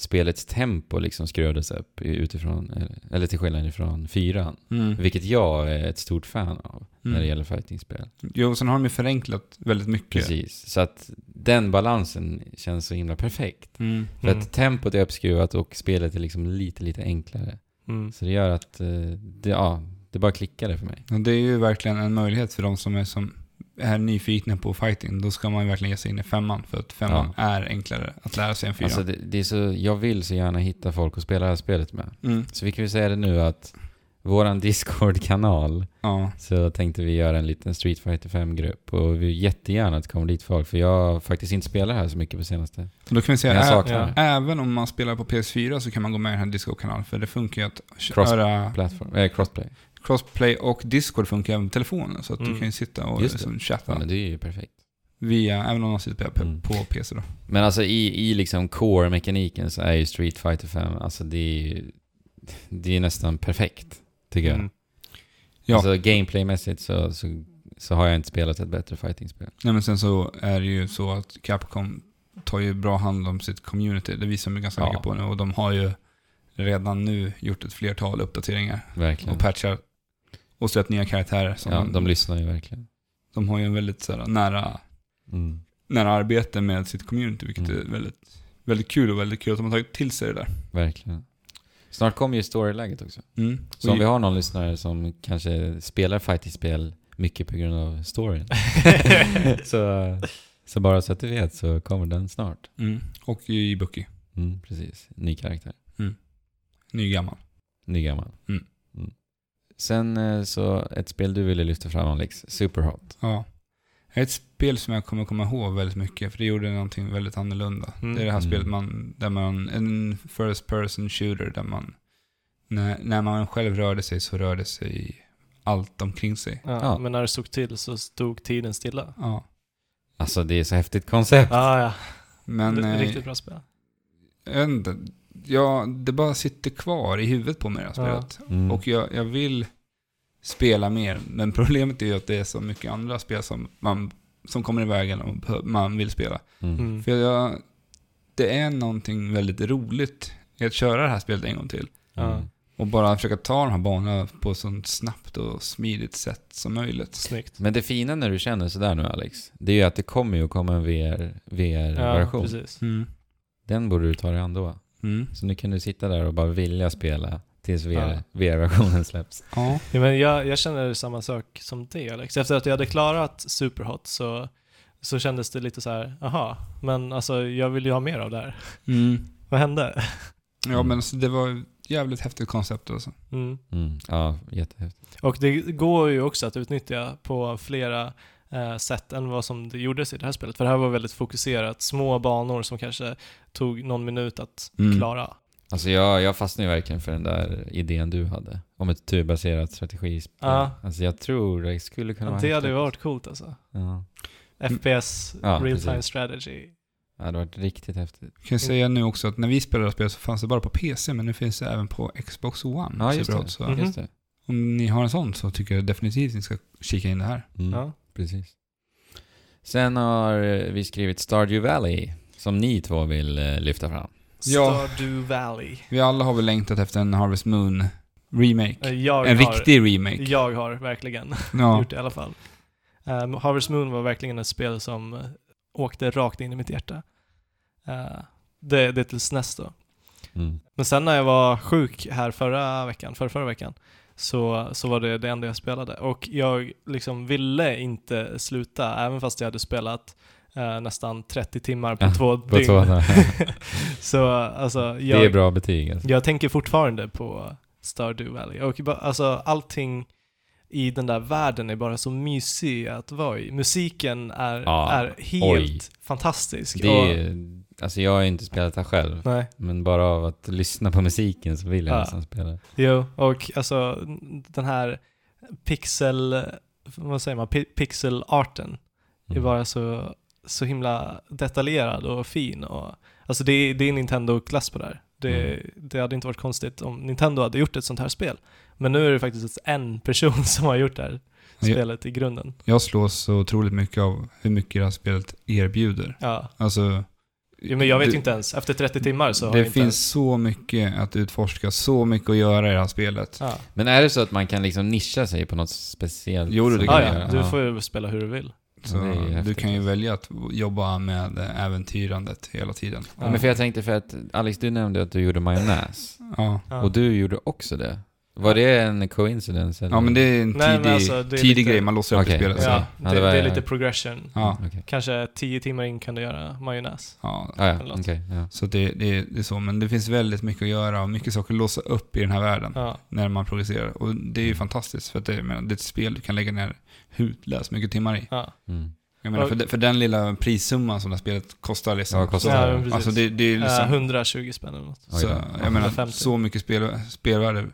spelets tempo liksom skruvades upp utifrån, eller, eller till skillnad ifrån fyran. Mm. Vilket jag är ett stort fan av när det Mm. gäller fightingspel. Jo, sen har de ju förenklat väldigt mycket. Precis. Så att den balansen känns så himla perfekt. Mm. För Mm. att tempot är uppskruvat och spelet är liksom lite, lite enklare. Mm. Så det gör att eh, det, ja, det bara klickade för mig. Och det är ju verkligen en möjlighet för de som är, som är nyfikna på fighting. Då ska man verkligen ge sig in i femman. För att femman är enklare att lära sig än fyran. Alltså det, det är så, jag vill så gärna hitta folk att spela det här spelet med. mm. Så vi kan ju säga det nu att våran Discord-kanal Ja. så tänkte vi göra en liten Street Fighter 5-grupp och vi vill jättegärna att det kommer dit folk för jag har faktiskt inte spelat här så mycket på senaste. Så då kan vi säga, saknar ja. även om man spelar på PS4 så kan man gå med i den här Discord-kanalen. För det funkar ju att köra eh, crossplay. Crossplay och Discord funkar även på telefonen. Så att Mm. du kan ju sitta och liksom chatta Ja, men det är ju perfekt. via, även om man sitter på, Mm. på PC då. Men alltså i, i liksom core-mekaniken så är ju Street Fighter 5, alltså det är ju, det är nästan perfekt, tycker jag. Mm. Ja. Alltså gameplaymässigt så, så, så har jag inte spelat ett bättre fightingspel. Nej men sen så är det ju så att Capcom tar ju bra hand om sitt community. Det visar de ganska Ja. mycket på nu. Och de har ju redan nu gjort ett flertal uppdateringar Verkligen. och patchar och släppt nya karaktärer. Som Ja, de lyssnar ju verkligen. de har ju en väldigt så här, nära, Mm. nära arbete med sitt community, vilket Mm. är väldigt, väldigt kul och väldigt kul att de har tagit till sig det där. Verkligen. Snart kommer ju storyläget också. Mm. Så om vi har någon lyssnare som kanske spelar fightingspel mycket på grund av storyn. så, så bara så att du vet så kommer den snart. Mm. Och i Bucky, Mm, precis. Ny karaktär. ny gammal. Ny gammal. Mm. Sen eh, så ett spel du ville lyfta fram Alex, Superhot. Ja. Ett spel som jag kommer komma ihåg väldigt mycket, för det gjorde någonting väldigt annorlunda. Mm. Det är det här Mm. spelet man, där man, en first person shooter där man, när, när man själv rörde sig så rörde sig allt omkring sig. Ja, Ja. Men när det stod till så stod tiden stilla. Ja. Alltså det är så häftigt koncept. Ah, ja, Men, R- eh, Riktigt bra spel. jag vet inte, ja, det bara sitter kvar i huvudet på mig det här Ja. spelet. Mm. Och jag, jag vill spela mer, men problemet är ju att det är så mycket andra spel som, man, som kommer i vägen och man vill spela. Mm. Mm. För jag, det är någonting väldigt roligt i att köra det här spelet en gång till. Mm. Och bara försöka ta de här banorna på ett så snabbt och smidigt sätt som möjligt. Snyggt. Men det fina när du känner sådär nu Alex, det är ju att det kommer ju att komma en VR, Ja, VR-version. precis. Mm. Den borde du ta dig an då. Mm. Så nu kan du sitta där och bara vilja spela tills VR, Ja. VR-versionen släpps. Ja. Ja, men jag, jag känner samma sak som det Alex. Efter att jag hade klarat Superhot så, så kändes det lite så här, aha, men alltså jag vill ju ha mer av det här. Mm. Vad hände? Ja, men alltså, det var ett jävligt häftigt koncept alltså. Mm. Mm. Ja, jättehäftigt. Och det går ju också att utnyttja på flera eh, sätt än vad som det gjordes i det här spelet. För det här var väldigt fokuserat, små banor som kanske tog någon minut att Mm. klara. Alltså jag, jag fastnade ju verkligen för den där idén du hade. Om ett turbaserat strategispel. Ja. Alltså jag tror det skulle kunna Ja, vara det hade ju häftigt. varit coolt alltså. Ja. FPS, Ja, real time precis. strategy. Det hade varit riktigt häftigt. Jag kan säga nu också att när vi spelade spel så fanns det bara på PC, men nu finns det även på Xbox One. Ja, just det. Så Mhm. Just det. om ni har en sån så tycker jag definitivt ni ska kika in det här. Mm. Ja. Precis. Sen har eh, vi skrivit Stardew Valley, som ni två vill eh, lyfta fram. Ja. Stardew Valley. Vi alla har väl längtat efter en Harvest Moon remake. Eh, Jag en har, riktig remake. Jag har verkligen Ja. gjort det i alla fall. Um, Harvest Moon var verkligen ett spel som eh, åkte rakt in i mitt hjärta. Eh, det, det är till SNES då. Mm. Men sen när jag var sjuk här förra veckan, förra, förra veckan, så, så var det det enda jag spelade. Och jag liksom ville inte sluta, även fast jag hade spelat eh, nästan 30 timmar på Ja, två På dygn. två, så alltså, det är jag, bra betyg alltså. jag tänker fortfarande på Stardew Valley. Och alltså allting i den där världen är bara så mysig att vara i. Musiken är, Ja, är helt oj. fantastisk. Det och, är, alltså jag har inte spelat det själv. nej, Men bara av att lyssna på musiken så vill jag Ja. nästan spela. jo, och alltså den här pixel, vad säger man, Pi- pixelarten är Mm. bara så, så himla detaljerad och fin. Och, alltså det, är- det är Nintendo-klass på det här. Det, Mm. det hade inte varit konstigt om Nintendo hade gjort ett sånt här spel. Men nu är det faktiskt en person som har gjort det här spelet i grunden. Jag slås så otroligt mycket av hur mycket det här spelet erbjuder. Ja. Alltså... Jo, men jag vet det, ju inte ens. Efter 30 timmar så har Det jag finns inte så mycket att utforska, så mycket att göra i det här spelet. ens... Ja. Men är det så att man kan liksom nischa sig på något speciellt? Jo, det kan Ah, ja, du får ju spela hur du vill. Så Ja, du kan ju alltså. välja att jobba med äventyrandet hela tiden. Ja, men för jag tänkte för att Alex, du nämnde att du gjorde majonnäs. Ja. Ja. Och du gjorde också det. Var det en coincidence? Eller? Ja, men det är en Nej, tidig, alltså, det är tidig lite- grej man låser upp Okej, i spelet. Ja, Ja, det, det var- det är lite progression. Ja, Okej. Kanske tio timmar in kan du göra majonnäs. ja. Ah, ja, ja. Så det, det, det är så. Men det finns väldigt mycket att göra och mycket saker att låsa upp i den här världen. Ja. När man progresserar. Och det är ju fantastiskt. För att det, menar, det är ett spel du kan lägga ner hutlöst mycket timmar i. Ja. Mm. Jag menar, för, de- för den lilla prissumman som det här spelet kostar liksom. Ja, kostar så, det. Ja, alltså det, det är liksom... 120 spänn eller något. Så, jag menar, 150. så mycket spel, spelvärde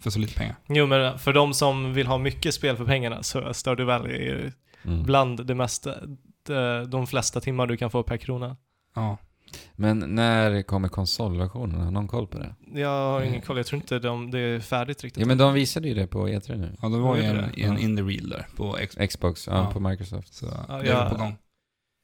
för så lite pengar. Jo, men för de som vill ha mycket spel för pengarna så Stardew Valley är Mm. bland det mesta, de, de flesta timmar du kan få per krona. Ja. Men när kommer konsolversionen? Har någon koll på det? Jag har ingen Mm. koll, jag tror inte de, det är färdigt riktigt. Ja men de visade ju det på E3 nu. Ja, det var ju en, en Ja. indie reel där på Xbox. Xbox, ja, Ja. på Microsoft. Så Ja, det är jag- på gång.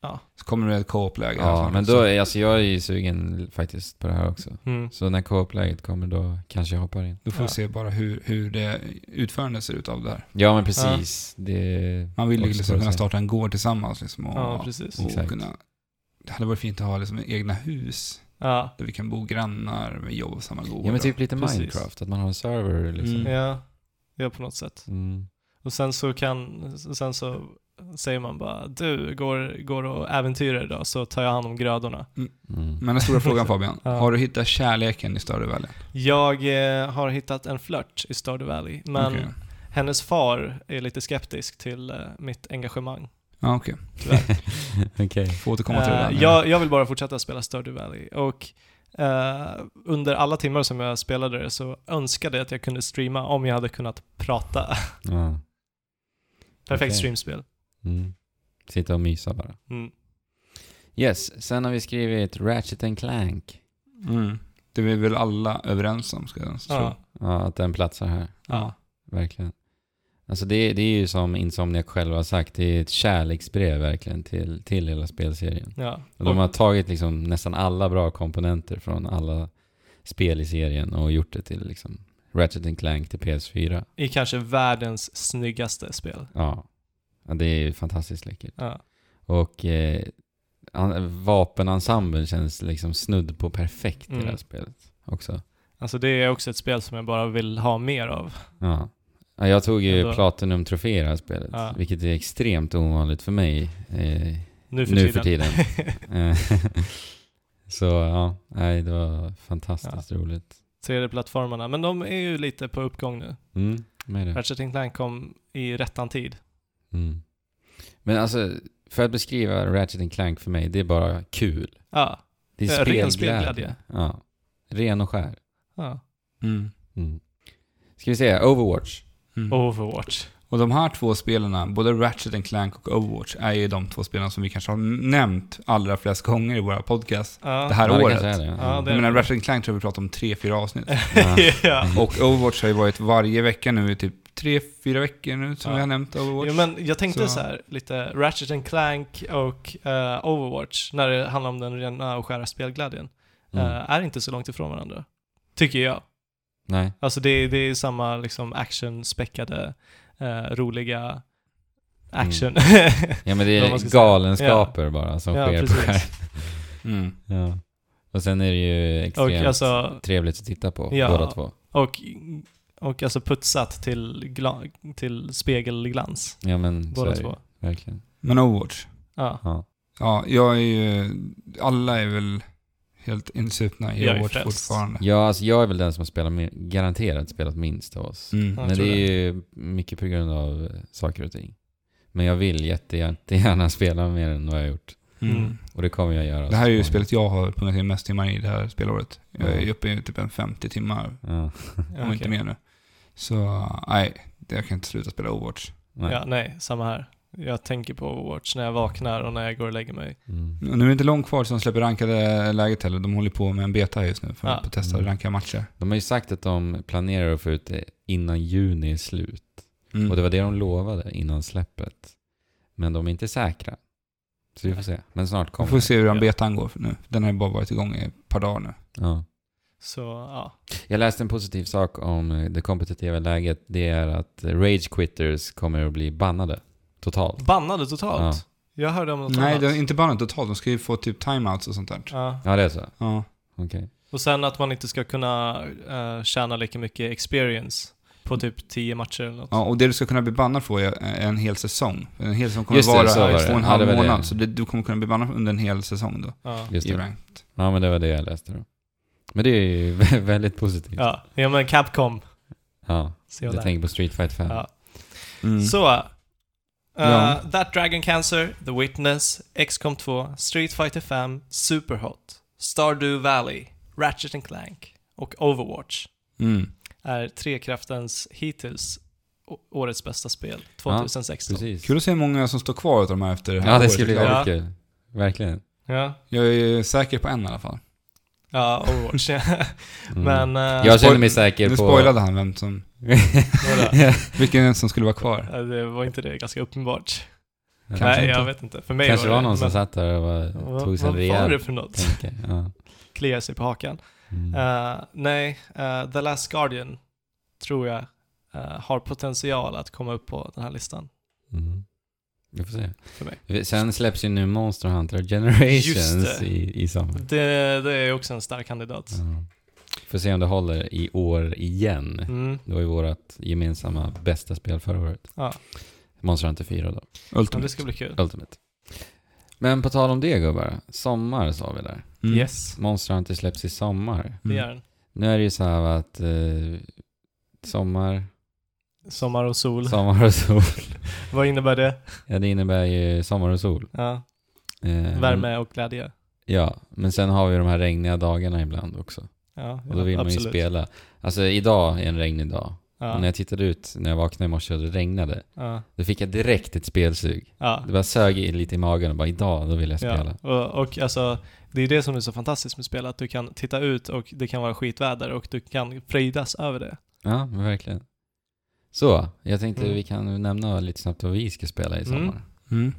Ja. Så kommer det ett co-op-läge. här Ja, snart men också. då är alltså jag är ju sugen faktiskt på det här också. Mm. Så när co-op-läget kommer då kanske jag hoppar in. Då får vi Ja. se bara hur, hur det utförandet ser ut av det här. Ja men precis. Det... Man vill ju också liksom kunna starta en gård tillsammans liksom. Och, Ja, precis. och Exakt. kunna, det hade varit fint att ha liksom egna hus. Ja. Där vi kan bo grannar med jobb och samma gård. Ja men typ lite Precis. Minecraft, att man har en server liksom. Mm. Ja. Ja, på något sätt. Mm. Och sen så kan, sen så säger man bara du, går, går och äventyrar idag så tar jag hand om grödorna. Mm. Men den stora frågan Fabian, Ja. har du hittat kärleken i Stardew Valley? Jag eh, har hittat en flört i Stardew Valley, men Okej. hennes far är lite skeptisk till eh, mitt engagemang. Ja, okej. Okej. Får återkomma till det Eh, där. jag, jag vill bara fortsätta spela Stardew Valley och eh, under alla timmar som jag spelade det så önskade jag att jag kunde streama om jag hade kunnat prata. Ja. Perfekt Okej. streamspel. Mm. Sitta och mysa bara. Mm. Yes, sen har vi skrivit Ratchet and Clank. Mm. Det är vi väl alla överens om, ska jag tro. Ja. Ja, att den platsar här. Ja. Verkligen. Alltså det, det är ju som Insomniac själva har sagt, det är ett kärleksbrev verkligen till, till hela spelserien. ja. Och de har tagit liksom nästan alla bra komponenter från alla spel i serien och gjort det till liksom Ratchet Clank till PS4. I kanske världens snyggaste spel. Ja. ja det är ju fantastiskt läckert. Ja. Och eh, vapenensemblen känns liksom snudd på perfekt i det här Mm. spelet också. Alltså det är också ett spel som jag bara vill ha mer av. Ja. Ja, jag tog ju Ändå. Platinum-trofé i det här spelet, Ja. vilket är extremt ovanligt för mig eh, Nu för nu tiden. för tiden. Eh, Så ja, nej, det var fantastiskt roligt. 3D-plattformarna. Men de är ju lite på uppgång nu. Mm, med det. Ratchet Clank kom i rättan tid. Mm. Men alltså, för att beskriva Ratchet and Clank för mig, det är bara kul. Ja. Det är Ja, ren spelglädje. spelglädje. Ja. Ren och skär. ja. Mm. Mm. Ska vi se, Overwatch. Mm. Overwatch. Och de här två spelarna, både Ratchet and Clank och Overwatch, är ju de två spelarna som vi kanske har nämnt allra flest gånger i våra podcast Ja. det här Ja, det året. kanske är det. Ja, det- Jag menar, Ratchet and Clank tror jag vi pratar om tre, fyra avsnitt. Ja. ja. Och Overwatch har ju varit varje vecka nu i typ tre, fyra veckor nu som Ja. vi har nämnt Overwatch. Jo, men jag tänkte så. Så- här lite Ratchet and Clank och eh, Overwatch, när det handlar om den rena och skära spelglädjen, Mm. eh, är inte så långt ifrån varandra. Tycker jag. Nej. Alltså det, det är samma liksom action-späckade, eh, roliga action. Ja men det är galenskaper bara som Ja, sker precis. på skärm. Mm. Ja. Och sen är det ju och extremt alltså, trevligt att titta på, Ja. båda två. och, och alltså putsat till, gla, till spegelglans. Ja men så Båda är det två. Verkligen. Men Overwatch. Ja. Ja. Ja, jag är ju... Alla är väl helt insupna i Jag Overwatch fortfarande. ja, alltså jag är väl den som har spelat, garanterat spelat minst av oss. Mm. Men det är ju mycket på grund av saker och ting. Men jag vill jätte- jättegärna spela mer än vad jag har gjort. Mm. Mm. Och det kommer jag göra. Det här är ju spelet jag har pungat in mest timmar i det här spelåret. Jag är uppe i typ en 50 timmar, Ja. om okej. inte mer nu. Så nej, det- jag kan inte sluta spela Overwatch. Nej. Ja, nej, samma här. Jag tänker på Overwatch när jag vaknar och när jag går och lägger mig. Mm. Och Nu är det inte långt kvar de släpper rankade läget heller. De håller på med en beta just nu för Ja. att testa Mm. ranka matcher. De har ju sagt att de planerar att få ut det innan juni är slut. Mm. Och det var det de lovade innan släppet. Men de är inte säkra. Så vi får se. Men snart Vi kommer får det. se hur den betan går för nu. Den har ju bara varit igång i ett par dagar nu. Ja. Så, ja. Jag läste en positiv sak om det kompetitiva läget. Det är att Rage Quitters kommer att bli bannade. Totalt. Bannade totalt. Jag hörde om något Nej, annat. det är inte bara totalt. De ska ju få typ timeouts och sånt där. Ja. Ja, det är så? Ja. Okej. Och sen att man inte ska kunna uh, tjäna lika mycket experience på typ 10 matcher eller något. Ja, och det du ska kunna bli bannad för är en hel säsong. En hel säsong kommer Just det, vara så var det. två och en Ja, halv det var det. månad, så det, du kommer kunna bli bannad under en hel säsong då. Ja. Just I det. ranked. Ja, men det var det jag läste då. Men det är ju väldigt positivt. Ja. ja, men Capcom. Ja, Se jag det är. tänker på Street Fighter 5. Ja. Mm. Så. Uh, Ja. That Dragon Cancer, The Witness, XCOM 2, Street Fighter 5, Superhot, Stardew Valley, Ratchet and Clank och Overwatch Mm. är Trekraftens hittills årets bästa spel 2016. Precis. Kul att se hur många som står kvar av de här efter det här Ja, det ska bli Ja. väldigt kul. Verkligen. Ja, Jag är säker på en i alla fall. Ja Overwatch. Mm. Men... eh, jag känner mig säker Nu på... spoilade han vem som, vadå? vilken som skulle vara kvar. Ja, det var inte det ganska uppenbart? Kanske Nej, inte. jag vet inte. För mig Kanske var var det, någon som men- satt där och var, Vad, tog sig en vad var det rejäl för något? tänke. Ja. Kliar sig på hakan. Mm. Eh, nej, eh, The Last Guardian tror jag eh, har potential att komma upp på den här listan. Mm. Vi får se. För mig. Vi- Sen släpps ju nu Monster Hunter Generations i, i sommar. Det, det är också en stark kandidat. Ja. Får se om det håller i år igen. Mm. Det var ju vårt gemensamma bästa spel förra året. Ja. Monster Hunter 4 då. ja, Ultimate. det ska bli kul. Ultimate. Men på tal om det gubbar. Sommar sa vi där. Mm. Yes, Monster Hunter släpps i sommar. det Mm. den. Nu är det ju så här att eh, sommar, Sommar och sol. sommar och sol. Vad innebär det? Ja, det innebär ju sommar och sol. Ja. Eh, Värme och glädje. Ja, men sen har vi de här regniga dagarna ibland också. Ja, Och då vill man ju spela. Alltså idag är en regnig dag. Ja. Och när jag tittade ut när jag vaknade i morse och det regnade, Ja. då fick jag direkt ett spelsug. Ja. Det bara sög i- lite i magen och bara idag, då vill jag spela. Ja. Och, och alltså, det är det som är så fantastiskt med spel, att du kan titta ut och det kan vara skitväder och du kan fröjdas över det. Ja, verkligen. Så, jag tänkte Mm. vi kan nämna lite snabbt vad vi ska spela i sommar. Mm. Mm.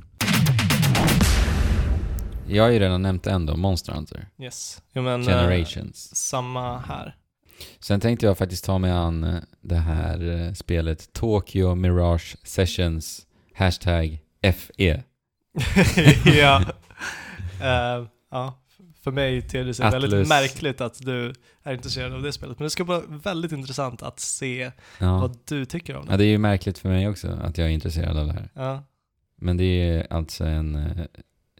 Jag har ju redan nämnt en då, Monster Hunter. Yes. Jo, men, eh, Generations. samma här. Sen tänkte jag faktiskt ta mig an eh, det här eh, spelet Tokyo Mirage Sessions hashtag. FE. ja. Eh, ja. För mig ter det sig väldigt Atlus. märkligt att du är intresserad av det spelet. Men det ska vara väldigt intressant att se Ja. vad du tycker om ja, det. det är ju märkligt för mig också att jag är intresserad av det här. Ja. Men det är alltså en uh,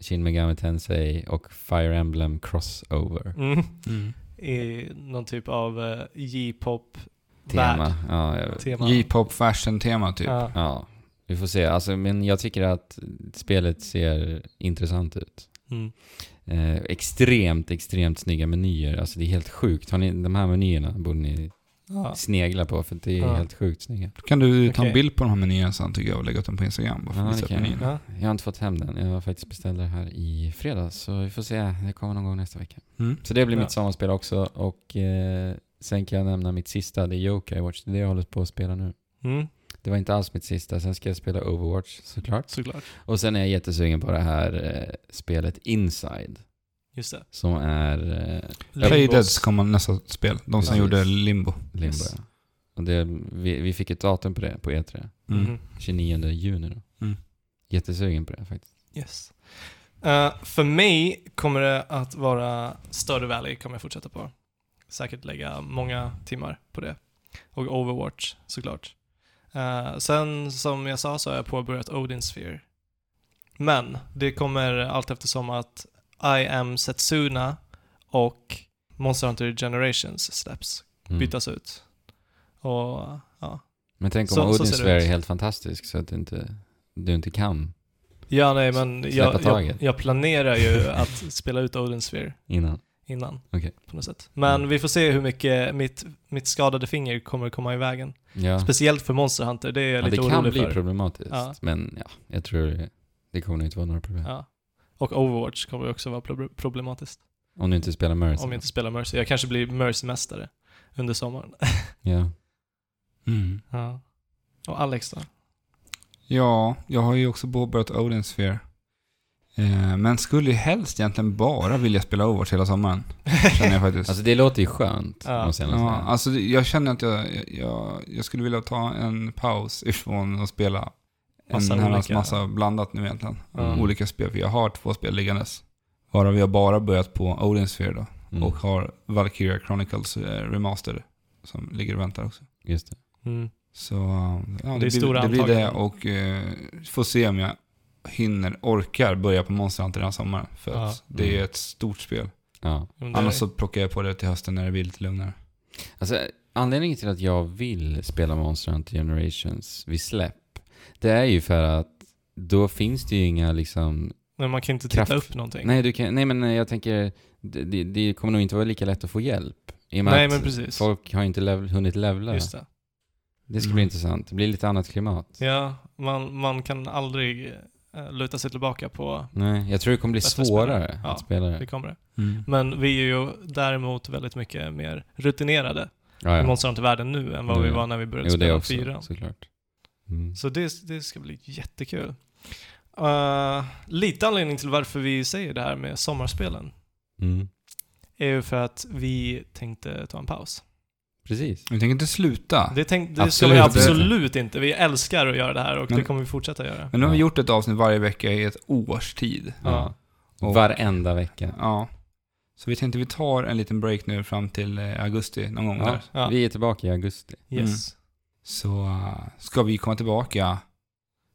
Shin Megami Tensei och Fire Emblem crossover. Mm. Mm. I någon typ av eh, J-pop Tema. Ja, jag vet. Tema. J-pop fashion-tema typ. Ja. ja, vi får se. Alltså, men jag tycker att spelet ser intressant ut. Mm. Eh, extremt, extremt snygga menyer. Alltså det är helt sjukt. Har ni, de här menyerna borde ni Ja. snegla på för det är Ja. helt sjukt snygga. Kan du ta Okej. en bild på de här menyerna sen tycker jag och lägga upp den på Instagram? Bara för Ja, att. Ja. Jag har inte fått hem den. Jag har faktiskt beställt det här i fredags. Så vi får se. Det kommer någon gång nästa vecka. Mm. Så det blir Ja. mitt sommarspel också. Och eh, sen kan jag nämna mitt sista. Det är Yokai Watch. Det är det jag håller på att spela nu. Mm. Det var inte alls mitt sista. Sen ska jag spela Overwatch såklart. Såklart. Och sen är jag jättesugen på det här eh, spelet Inside. Just det. Som är eh, Playdeads kommer nästa spel. De som Precis. gjorde Limbo. Limbo. Yes. ja. Och det, vi, vi fick ett datum på det på E3. Mm. Mhm. 29 juni då. Mm. Jättesugen på det faktiskt. Yes. Eh, för mig kommer det att vara Stardew Valley kommer jag fortsätta på. Säkert lägga många timmar på det. Och Overwatch såklart. Eh, sen som jag sa så har jag påbörjat Odin Sphere. Men det kommer allt eftersom att I am Setsuna och Monster Hunter Generations släpps, Mm. bytas ut. Och ja. Men tänk om Så- så Odin det Sphere är helt fantastisk så att du inte, du inte kan Ja, nej men jag, jag, jag planerar ju att spela ut Odin Sphere innan. Innan. Okej. På något sätt. Men Mm. vi får se hur mycket mitt, mitt skadade finger kommer komma i vägen. Ja, Speciellt för Monster Hunter, det är jag ja det lite kan orolig bli för. problematiskt. Ja. Men ja, jag tror det, det kommer inte vara några problem. Ja. Och Overwatch kommer också vara prob- problematiskt. Om du inte spelar Mercy. Om jag inte spelar Mercy. Jag kanske blir Mercy-mästare under sommaren. Ja. Mm. ja. Och Alex då? Ja, jag har ju också påbörjat Odin Sphere. Eh, men skulle ju helst egentligen bara vilja spela Overwatch hela sommaren. Känner jag faktiskt. Alltså det låter ju skönt. Ja. ja, alltså det- jag känner att jag, jag, jag skulle vilja ta en paus ifrån att spela en Massa massa, olika- massa blandat nu egentligen. Mm. Olika spel, för jag har två spel liggandes. Varav jag bara börjat på Odin Sphere då. Mm. Och har Valkyria Chronicles eh, Remaster som ligger och väntar också. Just det. Mm. Så ja, det, är blir, stora det blir det och eh, får se om jag hinner, orkar börja på Monster Hunter den här sommaren. För Ja. att det är Mm. ett stort spel. Ja. Annars så plockar jag på det till hösten när det blir lite lugnare. Alltså, anledningen till att jag vill spela Monster Hunter Generations vid släpp, det är ju för att då finns det ju inga liksom... Men man kan inte titta Kraft. upp någonting. Nej, du kan, nej men jag tänker, det, det, kommer nog inte vara lika lätt att få hjälp. I och med Nej, att men precis. folk har inte lev, hunnit levla. Just det. Det ska Mm. bli intressant. Det blir lite annat klimat. Ja, man, man kan aldrig luta sig tillbaka på Nej, jag tror det kommer bli svårare spelare. Ja. att spela det det. kommer det. Mm. Men vi är ju däremot väldigt mycket mer rutinerade Ja, i ja. Monster Hunter-världen nu än vad Nu, vi var när vi började Jo, spela också, fyran. såklart. Mm. Så det, det ska bli jättekul. Uh, lite anledning till varför vi säger det här med sommarspelen Mm. är ju för att vi tänkte ta en paus. Precis. Vi tänker inte sluta. Det, tänk, det ska vi absolut inte. Vi älskar att göra det här och Men- det kommer vi fortsätta göra. Men nu har vi gjort ett avsnitt varje vecka i ett års tid. Ja. Och- Varenda vecka. Ja. Så vi tänkte vi tar en liten break nu fram till eh, augusti någon gång Ja. där. Ja. Vi är tillbaka i augusti. Yes. Så eh, ska vi komma tillbaka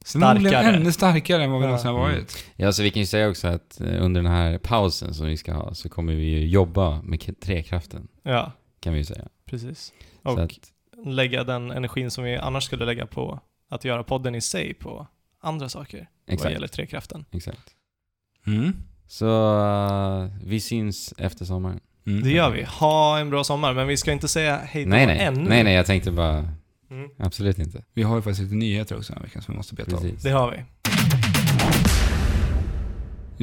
Starkare. ännu starkare än vad vi Ja. någonsin har Mm. varit. Ja, så vi kan ju säga också att eh, under den här pausen som vi ska ha så kommer vi ju jobba med trekraften, Ja, kan vi ju säga. Precis. Så Och att, lägga den energin som vi annars skulle lägga på att göra podden i sig på andra saker vad exakt, gäller trekraften. exakt. Mm. Så eh, vi syns efter sommaren. Mm. Det gör vi. Ha en bra sommar, men vi ska inte säga hej då Nej, nej. ännu. Nej, nej, jag tänkte bara... Mm, Absolut inte. Vi har ju faktiskt lite nyheter också den här veckan som vi måste beta av. Det har vi.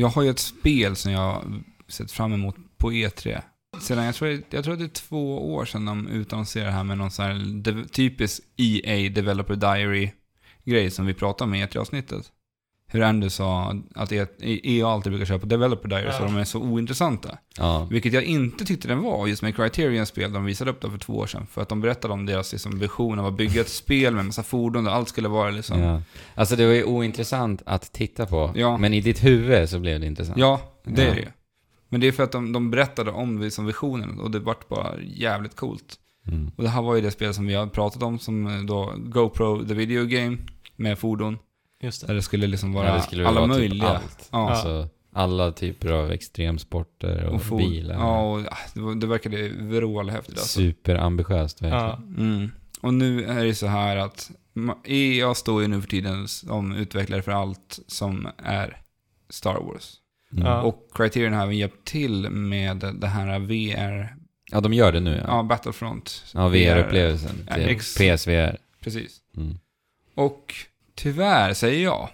Jag har ju ett spel som jag har sett fram emot på E3. Sedan, jag, tror, jag tror att det är två år sedan de utannonserade det här med någon sån här de, typisk EA Developer Diary-grej som vi pratade om i E3-avsnittet. Hur Andy sa att E- EA alltid brukar köra på Developer Diary så Ja. de är så ointressanta. Ja. Vilket jag inte tyckte den var just med Criterion spel de visade upp det för två år sedan. För att de berättade om deras liksom, vision av att bygga ett spel med en massa fordon där allt skulle vara liksom... Ja. Alltså det var ju ointressant att titta på. Ja. Men i ditt huvud så blev det intressant. det Ja. är det ju. Men det är för att de, de berättade om liksom, visionen och det vart bara jävligt coolt. Mm. Och det här var ju det spel som vi har pratat om som eh, då GoPro The Video Game med fordon. Just Där det. det skulle liksom vara Ja, det skulle alla vara typ möjliga. allt. Ja. Alltså, alla typer av extremsporter och, och bilar. Ja, och ah, det, var, det verkade vrålhäftigt alltså. Superambitiöst verkligen. Ja. Mm. Och nu är det så här att EA står ju nu för tiden som utvecklare för allt som är Star Wars. Mm. Och Criterion har även hjälpt till med det här VR, Ja, de gör det nu ja, ja. Battlefront. Ja, VR-upplevelsen till PSVR. Precis. Mm. Och tyvärr, säger jag,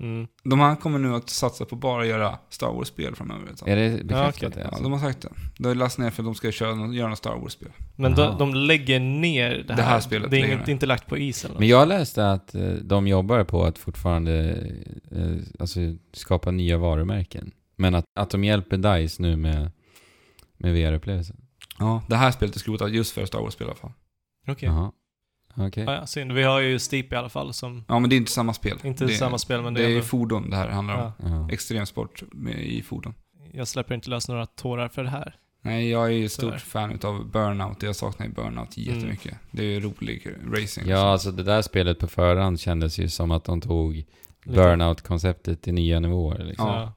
Mm. de här kommer nu att satsa på bara att göra Star Wars-spel framöver. tag. Är det bekräftat? Ja, Alltså? de har sagt det. De har lagt ner för att de ska köra, göra något Star Wars-spel. Men de, de lägger ner det här. Det här spelet Det är inget, inte lagt på is eller. Men jag läste att eh, de jobbar på att fortfarande eh, alltså, skapa nya varumärken. Men att, att de hjälper DICE nu med, med VR-upplevelsen. Ja, det här spelet är skrotat just för Star Wars-spel i alla fall. Okej. Jaha. Okej. Ja, ja, synd. Vi har ju Steep i alla fall som... Ja, men det är inte samma spel. Inte det, samma spel, men det, det är ändå, fordon det här handlar om. ja. Extremsport med, i fordon. Jag släpper inte lös några tårar för det här. Nej, jag är ju stort fan utav Burnout. Jag saknar ju Burnout Mm. jättemycket. Det är ju rolig racing. ja, alltså det där spelet på förhand kändes ju som att de tog burnout-konceptet till nya nivåer. Liksom. Ja.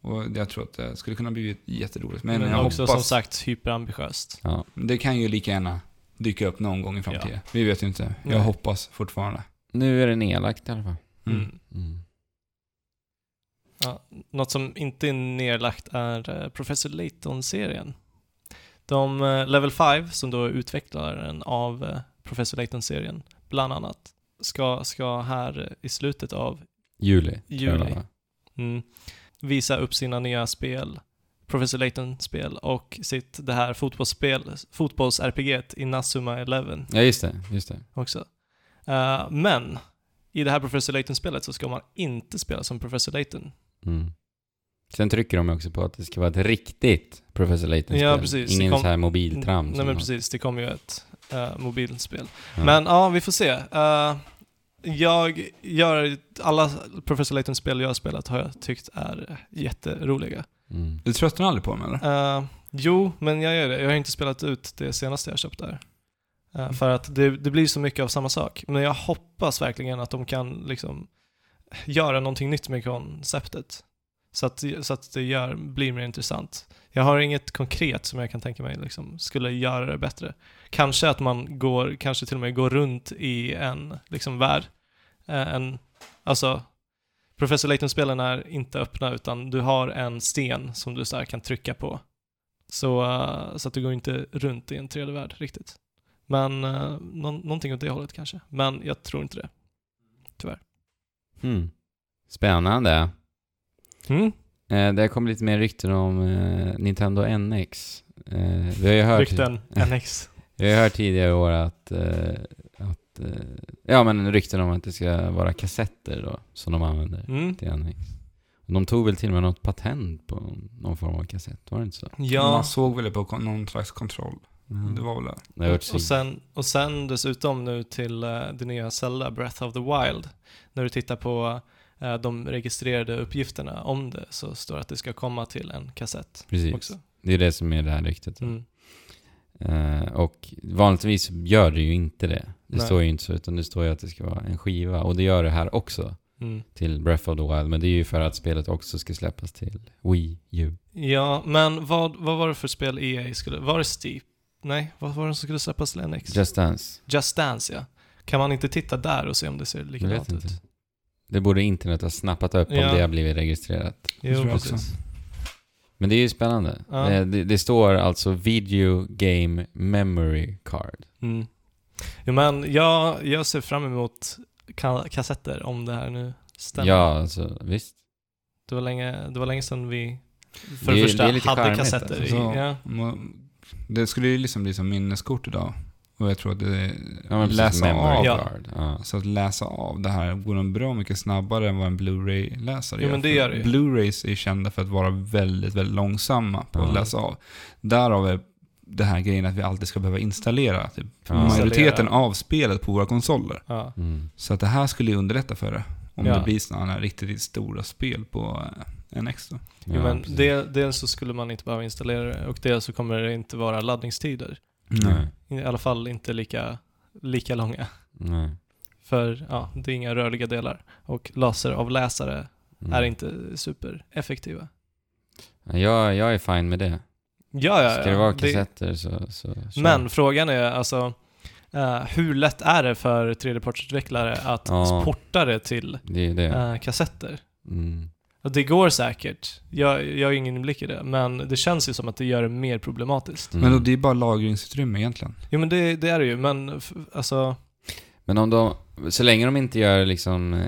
Och jag tror att det skulle kunna bli jätteroligt. Men, Men, jag också hoppas... som sagt hyperambitiöst. Ja. Det kan ju lika gärna dyka upp någon gång i framtiden. Vi vet ju inte. Jag Nej. hoppas fortfarande. Nu är det nedlagt i alla fall. Mm. Mm. Mm. Ja, något som inte är nedlagt är eh, Professor Layton-serien. De, eh, Level 5, som då är utvecklaren av eh, Professor Layton-serien, bland annat, ska, ska här i slutet av Juli. Juli. mm, visa upp sina nya spel, Professor Layton-spel och sitt det här fotbollsspel, fotbolls-RPG i Nazuma 11 Ja, just det. Just det. också. Eh, men i det här Professor Layton-spelet så ska man inte spela som Professor Layton. Mm. Sen trycker de också på att det ska vara ett riktigt Professor Layton-spel. Ja, precis. Ingen kom- så här mobiltram. Nej men precis, det kommer ju ett uh, mobilspel. Ja. Men ja, vi får se. Eh, jag gör, alla Professor Layton-spel jag har spelat har jag tyckt är jätteroliga. Mm. Du tröttnar aldrig på dem eller? Eh, jo, men jag gör det. Jag har inte spelat ut det senaste jag köpt där. Eh, för att det, det blir så mycket av samma sak. Men jag hoppas verkligen att de kan liksom göra någonting nytt med konceptet. Så att, så att det gör, blir mer intressant. Jag har inget konkret som jag kan tänka mig liksom, skulle göra det bättre. Kanske att man går, kanske till och med går runt i en liksom, värld. Eh, En, alltså, Professor Layton-spelen är inte öppna utan du har en sten som du så här kan trycka på. Så, eh, så att du går inte runt i en 3D-värld riktigt. Men uh, någon, någonting åt det hållet kanske. Men jag tror inte det. Hmm. Spännande. Mm. Eh, det kom lite mer rykten om eh, Nintendo NX. Eh, vi har ju hört, Rykten, NX. vi har hört tidigare i år att, eh, att eh, ja men rykten om att det ska vara kassetter då, som de använder Mm. till. Och de tog väl till och med något patent på någon form av kassett, var det inte så? Ja, Man såg väl det på någon slags kontroll. Mm. Det var väl det. Och så- sen, och sen dessutom nu till eh, det nya Zelda, Breath of the Wild. När du tittar på eh, de registrerade uppgifterna om det så står det att det ska komma till en kassett Precis. också. Det är det som är det här ryktet. Mm. Eh, och vanligtvis gör det ju inte det. Det Nej. står ju inte så, utan det står ju att det ska vara en skiva. Och det gör det här också Mm. till Breath of the Wild. Men det är ju för att spelet också ska släppas till Wii U. Ja, men vad, vad var det för spel EA skulle... Var det Steep? Nej, vad var det som skulle släppas till NX? Just Dance. Just Dance, ja. Kan man inte titta där och se om det ser likadant inte. ut? Det borde internet ha snappat upp Ja. om det har blivit registrerat. Jo, jag också. Men det är ju spännande. Ja. Eh, Det, det står alltså Video Game Memory Card. Mm. Jo, men jag, jag ser fram emot ka- kassetter om det här nu stämmer. Ja, alltså visst. Det var länge, det var länge sedan vi för Det det, första hade kassetter alltså. i. Ja. Det skulle ju liksom bli som minneskort idag. Och jag tror att det Ja, läsa av. Ja. Ja. Så att läsa av det här går nog bra mycket snabbare än vad en Blu-ray-läsare Jo, men det gör det. Blu-rays är kända för att vara väldigt, väldigt långsamma på Ja. att läsa av. Därav är det här grejen att vi alltid ska behöva installera typ, Ja. majoriteten av spelet på våra konsoler. Ja. Mm. Så att det här skulle ju underlätta för det. Om Ja. det blir sådana här riktigt, riktigt stora spel på eh, NX då. Jo, Ja, men det, dels så skulle man inte behöva installera det och dels så kommer det inte vara laddningstider. Nej. I alla fall inte lika, lika långa. Nej. För ja, det är inga rörliga delar. Och laseravläsare Mm. är inte supereffektiva. Ja, Jag, jag är fine med det. Ja, ja, ja. Ska det vara Det- kassetter så, så kör. Men frågan är alltså, eh, hur lätt är det för 3D-portutvecklare att Ja. porta det till Det det. eh, kassetter? Mm. Och det går säkert. Jag, jag har ingen inblick i det, men det känns ju som att det gör det mer problematiskt. Mm. Men då, det är bara lagringsutrymme egentligen. Jo men det, det är det ju, men alltså... Men om de, så länge de inte gör liksom eh,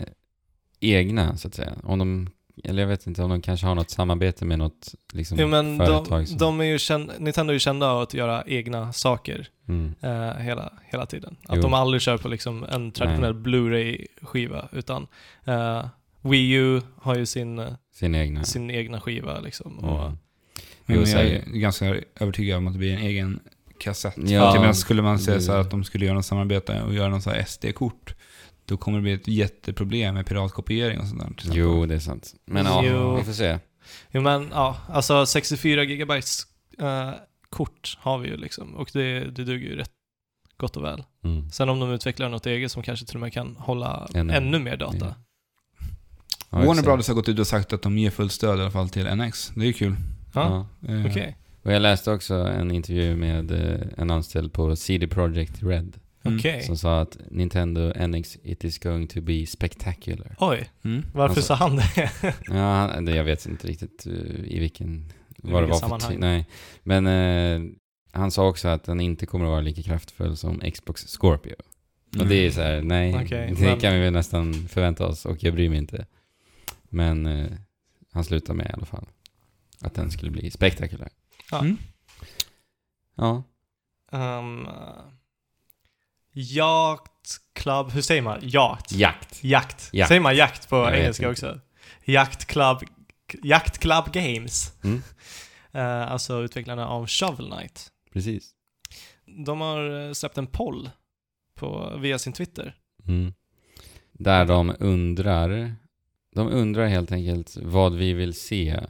egna, så att säga. Om de, eller jag vet inte, om de kanske har något samarbete med något liksom, Jo men företag de, som... de är ju känd, Nintendo är ju kända av att göra egna saker Mm. eh, hela, hela tiden. Att Jo. de aldrig kör på liksom en traditionell Blu-ray-skiva, utan eh, Wii U har ju sin, eh, Sin egna. sin egna skiva liksom. Och, Mm. Men jag är ganska övertygad om att det blir en egen kassett. Ja, För att skulle man säga så att de skulle göra något samarbete och göra något så SD-kort, då kommer det bli ett jätteproblem med piratkopiering och sånt där. Jo, det är sant. Men ja, Jo. vi får se. Jo men ja, alltså 64 gigabytes eh, kort har vi ju liksom och det, det duger ju rätt gott och väl. Mm. Sen om de utvecklar något eget som kanske till och med kan hålla Ännu- ännu, mer data. Ja. Ja, Warner. Brothers har gått ut och sagt att de ger fullt stöd i alla fall till NX. Det är ju kul. Ja, Eh, okej. Och jag läste också en intervju med eh, en anställd på CD Projekt Red. Mm. Okej. Som sa att Nintendo NX, it is going to be spectacular. Oj, Mm. varför Alltså- sa han det? Ja, det- jag vet inte riktigt eh, i vilken... Vad det var för sammanhang. ty- Nej. Men eh, han sa också att den inte kommer att vara lika kraftfull som Xbox Scorpio. Och det är så här, nej, Okej, det men- kan vi väl nästan förvänta oss och jag bryr mig inte. Men eh, han slutar med i alla fall. Att den skulle bli spektakulär. Ja. Mm. Ja. Um, jakt Club, hur säger man? Jakt? Jakt. Jakt. Jakt. Säger man jakt på Jag engelska också? Jakt Club, Jakt Club Games. Mm. Eh, alltså utvecklarna av Shovel Knight. Precis. De har eh, släppt en poll på, via sin Twitter. Mm. Där de undrar, de undrar helt enkelt vad vi vill se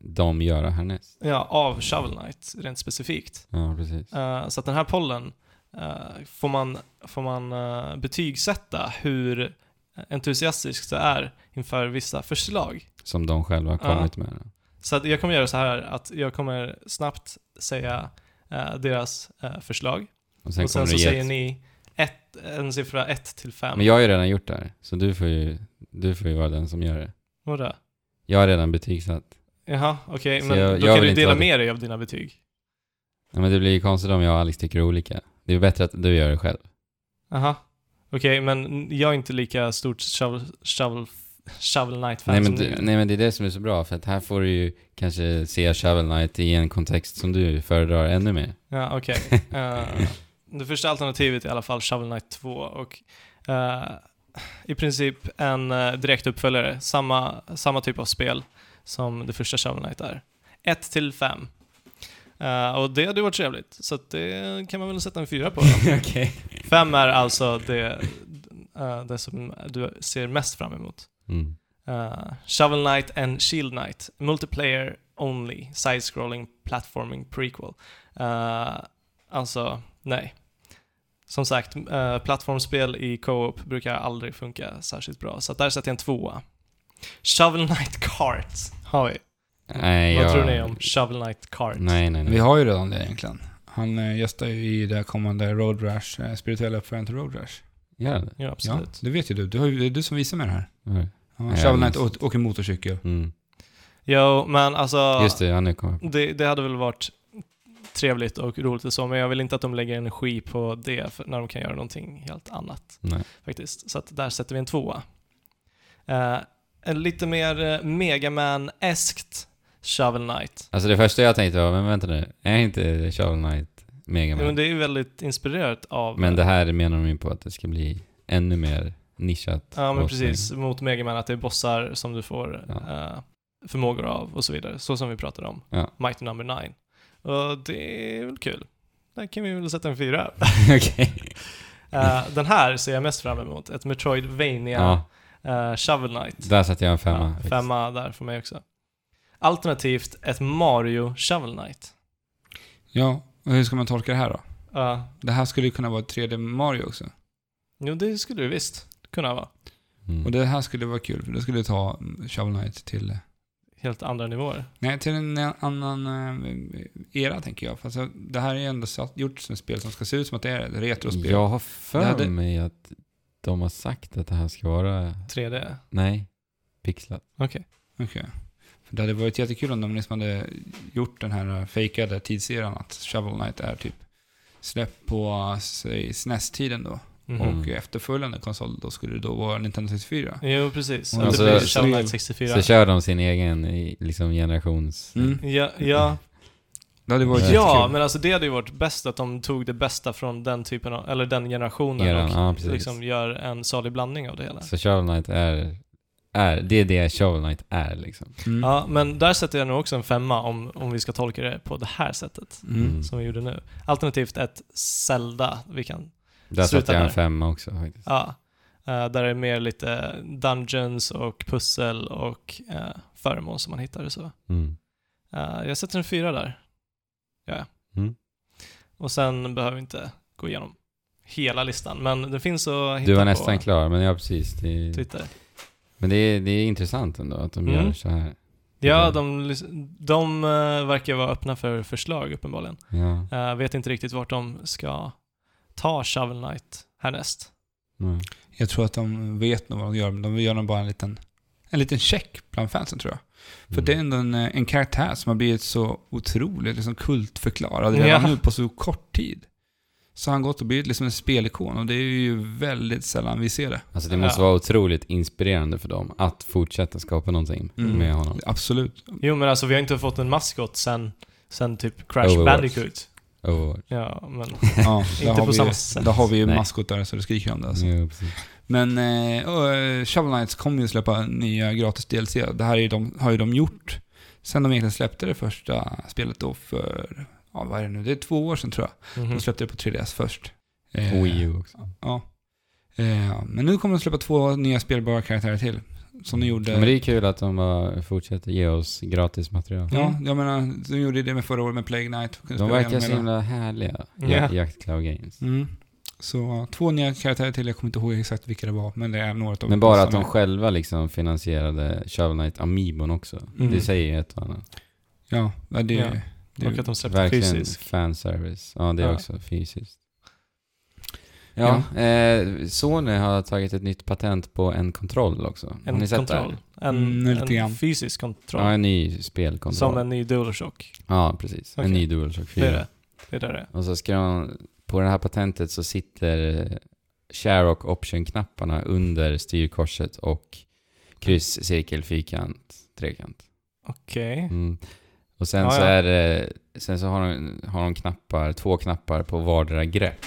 dem göra härnäst. Ja, av Shovel Knight rent specifikt. Ja, precis. Eh, så att den här pollen eh, får man, får man eh, betygsätta hur entusiastisk det är inför vissa förslag. Som de själva har kommit med. Så att jag kommer göra så här att jag kommer snabbt säga deras förslag. Och sen och sen så säger ett- ni ett, en siffra 1 till 5. Men jag har ju redan gjort det här. Så du får ju, du får ju vara den som gör det. Vadå? Jag har redan betygsatt. Jaha, okej. Så men jag- då jag kan du dela med dig av dina betyg. Ja, men det blir ju konstigt om jag och Alex tycker olika. Det är bättre att du gör det själv. Jaha. Okej, men jag är inte lika stort Shovel, shovel, shovel Knight-fan Nej men, som du, nej men det är det som är så bra, för att här får du ju kanske se Shovel Knight i en kontext som du föredrar ännu mer. Ja, okej. Eh, det första alternativet är i alla fall Shovel Knight 2 och eh, i princip en uh, direkt uppföljare. Samma, samma typ av spel som det första Shovel Knight är. 1 till 5. Eh, och det hade ju varit trevligt, så det kan man väl sätta en fyra på. Okej. Fem är alltså det, eh, det som du ser mest fram emot. Mm. Uh, Shovel Knight and Shield Knight, multiplayer only, side-scrolling platforming prequel. Uh, alltså, nej. Som sagt, uh, plattformsspel i co-op brukar aldrig funka särskilt bra, så där sätter jag en tvåa. Shovel Knight Kart har vi. Nej, Vad jag... tror ni om Shovel Knight Kart? Nej, nej, nej. Vi har ju redan det egentligen. Han eh, gästar ju i det kommande Road Rash, eh, spirituella uppföljaren till Road Rash. Ja, Ja, absolut. det vet ju du. du har, ju- det är du som visar mig det här. Ja. Ja, Shovel Knight åker motorcykel. Mm. Jo, men alltså... Just det, ja nu kommer jag. Det, det hade väl varit trevligt och roligt och så, men jag vill inte att de lägger energi på det när de kan göra någonting helt annat Nej. faktiskt. Så att där sätter vi en tvåa. Eh, en lite mer uh, Megaman-eskt Shovel Knight. Alltså det första jag tänkte var, men vänta nu, är inte Shovel Knight Mega Ja, men det är ju väldigt inspirerat av... Men det här menar de ju på att det ska bli ännu mer nischat. Ja, men precis. Mot Megaman, att det är bossar som du får Ja. eh, förmågor av och så vidare. Så som vi pratade om. Ja. Mighty Number 9. Och det är väl kul. Där kan vi väl sätta en fyra. Eh, den här ser jag mest fram emot. Ett Metroidvania Ja, eh, Shovel Knight. där satte jag en femma. Ja, femma där för mig också. Alternativt ett Mario Shovel Knight. Ja, och hur ska man tolka det här då? Ja, Det här skulle ju kunna vara ett 3D Mario också. jo det skulle det visst kunna vara. Mm. Och det här skulle vara kul, för det skulle ta Shovel Knight till... Helt andra nivåer. Nej, till en eh, annan eh, era tänker jag. För alltså, det här är ju ändå satt, gjort som ett spel som ska se ut som att det är ett retrospel. Jag har för hade- mig att de har sagt att det här ska vara, 3D. nej, pixlat. Okej. Okej. För det hade varit jättekul om de liksom hade gjort den här fejkade tidseran att Shovel Knight är typ släppt på säg, SNES-tiden då. Mm. Och efterföljande konsol då skulle det då vara Nintendo 64. Jo, precis. Att alltså- det så Shovel det- Knight 64. Så kör de sin egen liksom generations... Mm. Ja, ja, Det hade varit Ja, jättekul. men alltså det hade ju varit bäst att de tog det bästa från den typen av, eller den generationen Eran, och ja, liksom gör en salig blandning av det hela. Så Shovel Knight är, är, det är det Shovel Knight är liksom. Mm. Ja, men där sätter jag nog också en femma om, om vi ska tolka det på det här sättet. Mm. Som vi gjorde nu. Alternativt ett Zelda vi kan Där satte jag en femma också faktiskt. Ja, eh, där är mer lite dungeons och pussel och uh, föremål som man hittar och så. Mm. Eh, jag sätter en fyra där. Ja. Mm. Och sen behöver vi inte gå igenom hela listan, men det finns att hitta Du var nästan klar, men ja precis. Det, Twitter. men det är, det är intressant ändå att de Mm. gör så här. Ja, de, de eh, verkar vara öppna för förslag uppenbarligen. Ja. Uh, vet inte riktigt vart de ska ta Shovel Knight härnäst. Mm. Jag tror att de vet nog vad de gör, men de göra nog bara en liten, en liten check bland fansen tror jag. För Mm. det är ändå en, eh, en karaktär som har blivit så otroligt liksom, kultförklarad redan Ja. nu på så kort tid. Så har han gått och blivit liksom en spelikon och det är ju väldigt sällan vi ser det. Alltså det måste Ja. vara otroligt inspirerande för dem att fortsätta skapa någonting Mm. med honom. Absolut. Jo, men alltså vi har inte fått en maskot sen, sen typ Crash Overwatch. Bandicoot. Overwatch. Ja, men Ja, Inte där har på vi, samma sätt. Där har vi ju Nej. maskotar så det skriker om det. Alltså. Precis. Men eh, och, eh, Shovel Knights kommer ju släppa nya gratis DLC. Det här är ju de, har ju de gjort sen de egentligen släppte det första spelet då för, ja vad är det nu, det är två år sedan tror jag. mhm. De släppte det på 3DS först. Eh, Wii U också. Ja. Eh, men nu kommer de släppa två nya spelbara karaktärer till. Som de gjorde... Ja, men det är kul att de bara fortsätter ge oss gratis material. Ja, jag menar, de gjorde det med förra året med Plague. Kunde De verkar så himla härliga, Ja. ja. Jakt Cloud Games. Mm. Så två nya karaktärer till, jag kommer inte ihåg exakt vilka det var, men det är några av Men bara att de är- själva liksom finansierade Shovel Knight Amiibon också. Mm. Det säger ju ett och annat. Ja, det... Ja. det Och att de släppte Verkligen fanservice. Ja, det är Ja. också fysiskt. Ja, Eh, Sony har tagit ett nytt patent på en kontroll också. har En ni sett kontroll. En, Mm, en fysisk kontroll. Ja, en ny spelkontroll. som en ny DualShock. Ja, precis. Okej. En ny DualShock 4. Det är det. Det är det. Och så ska de, på det här patentet så sitter share och option-knapparna under styrkorset och kryss, cirkel, fyrkant, trekant. Okej. Mm. Och sen Ja, så ja. är det, sen så har de, har de knappar, två knappar på vardera grepp.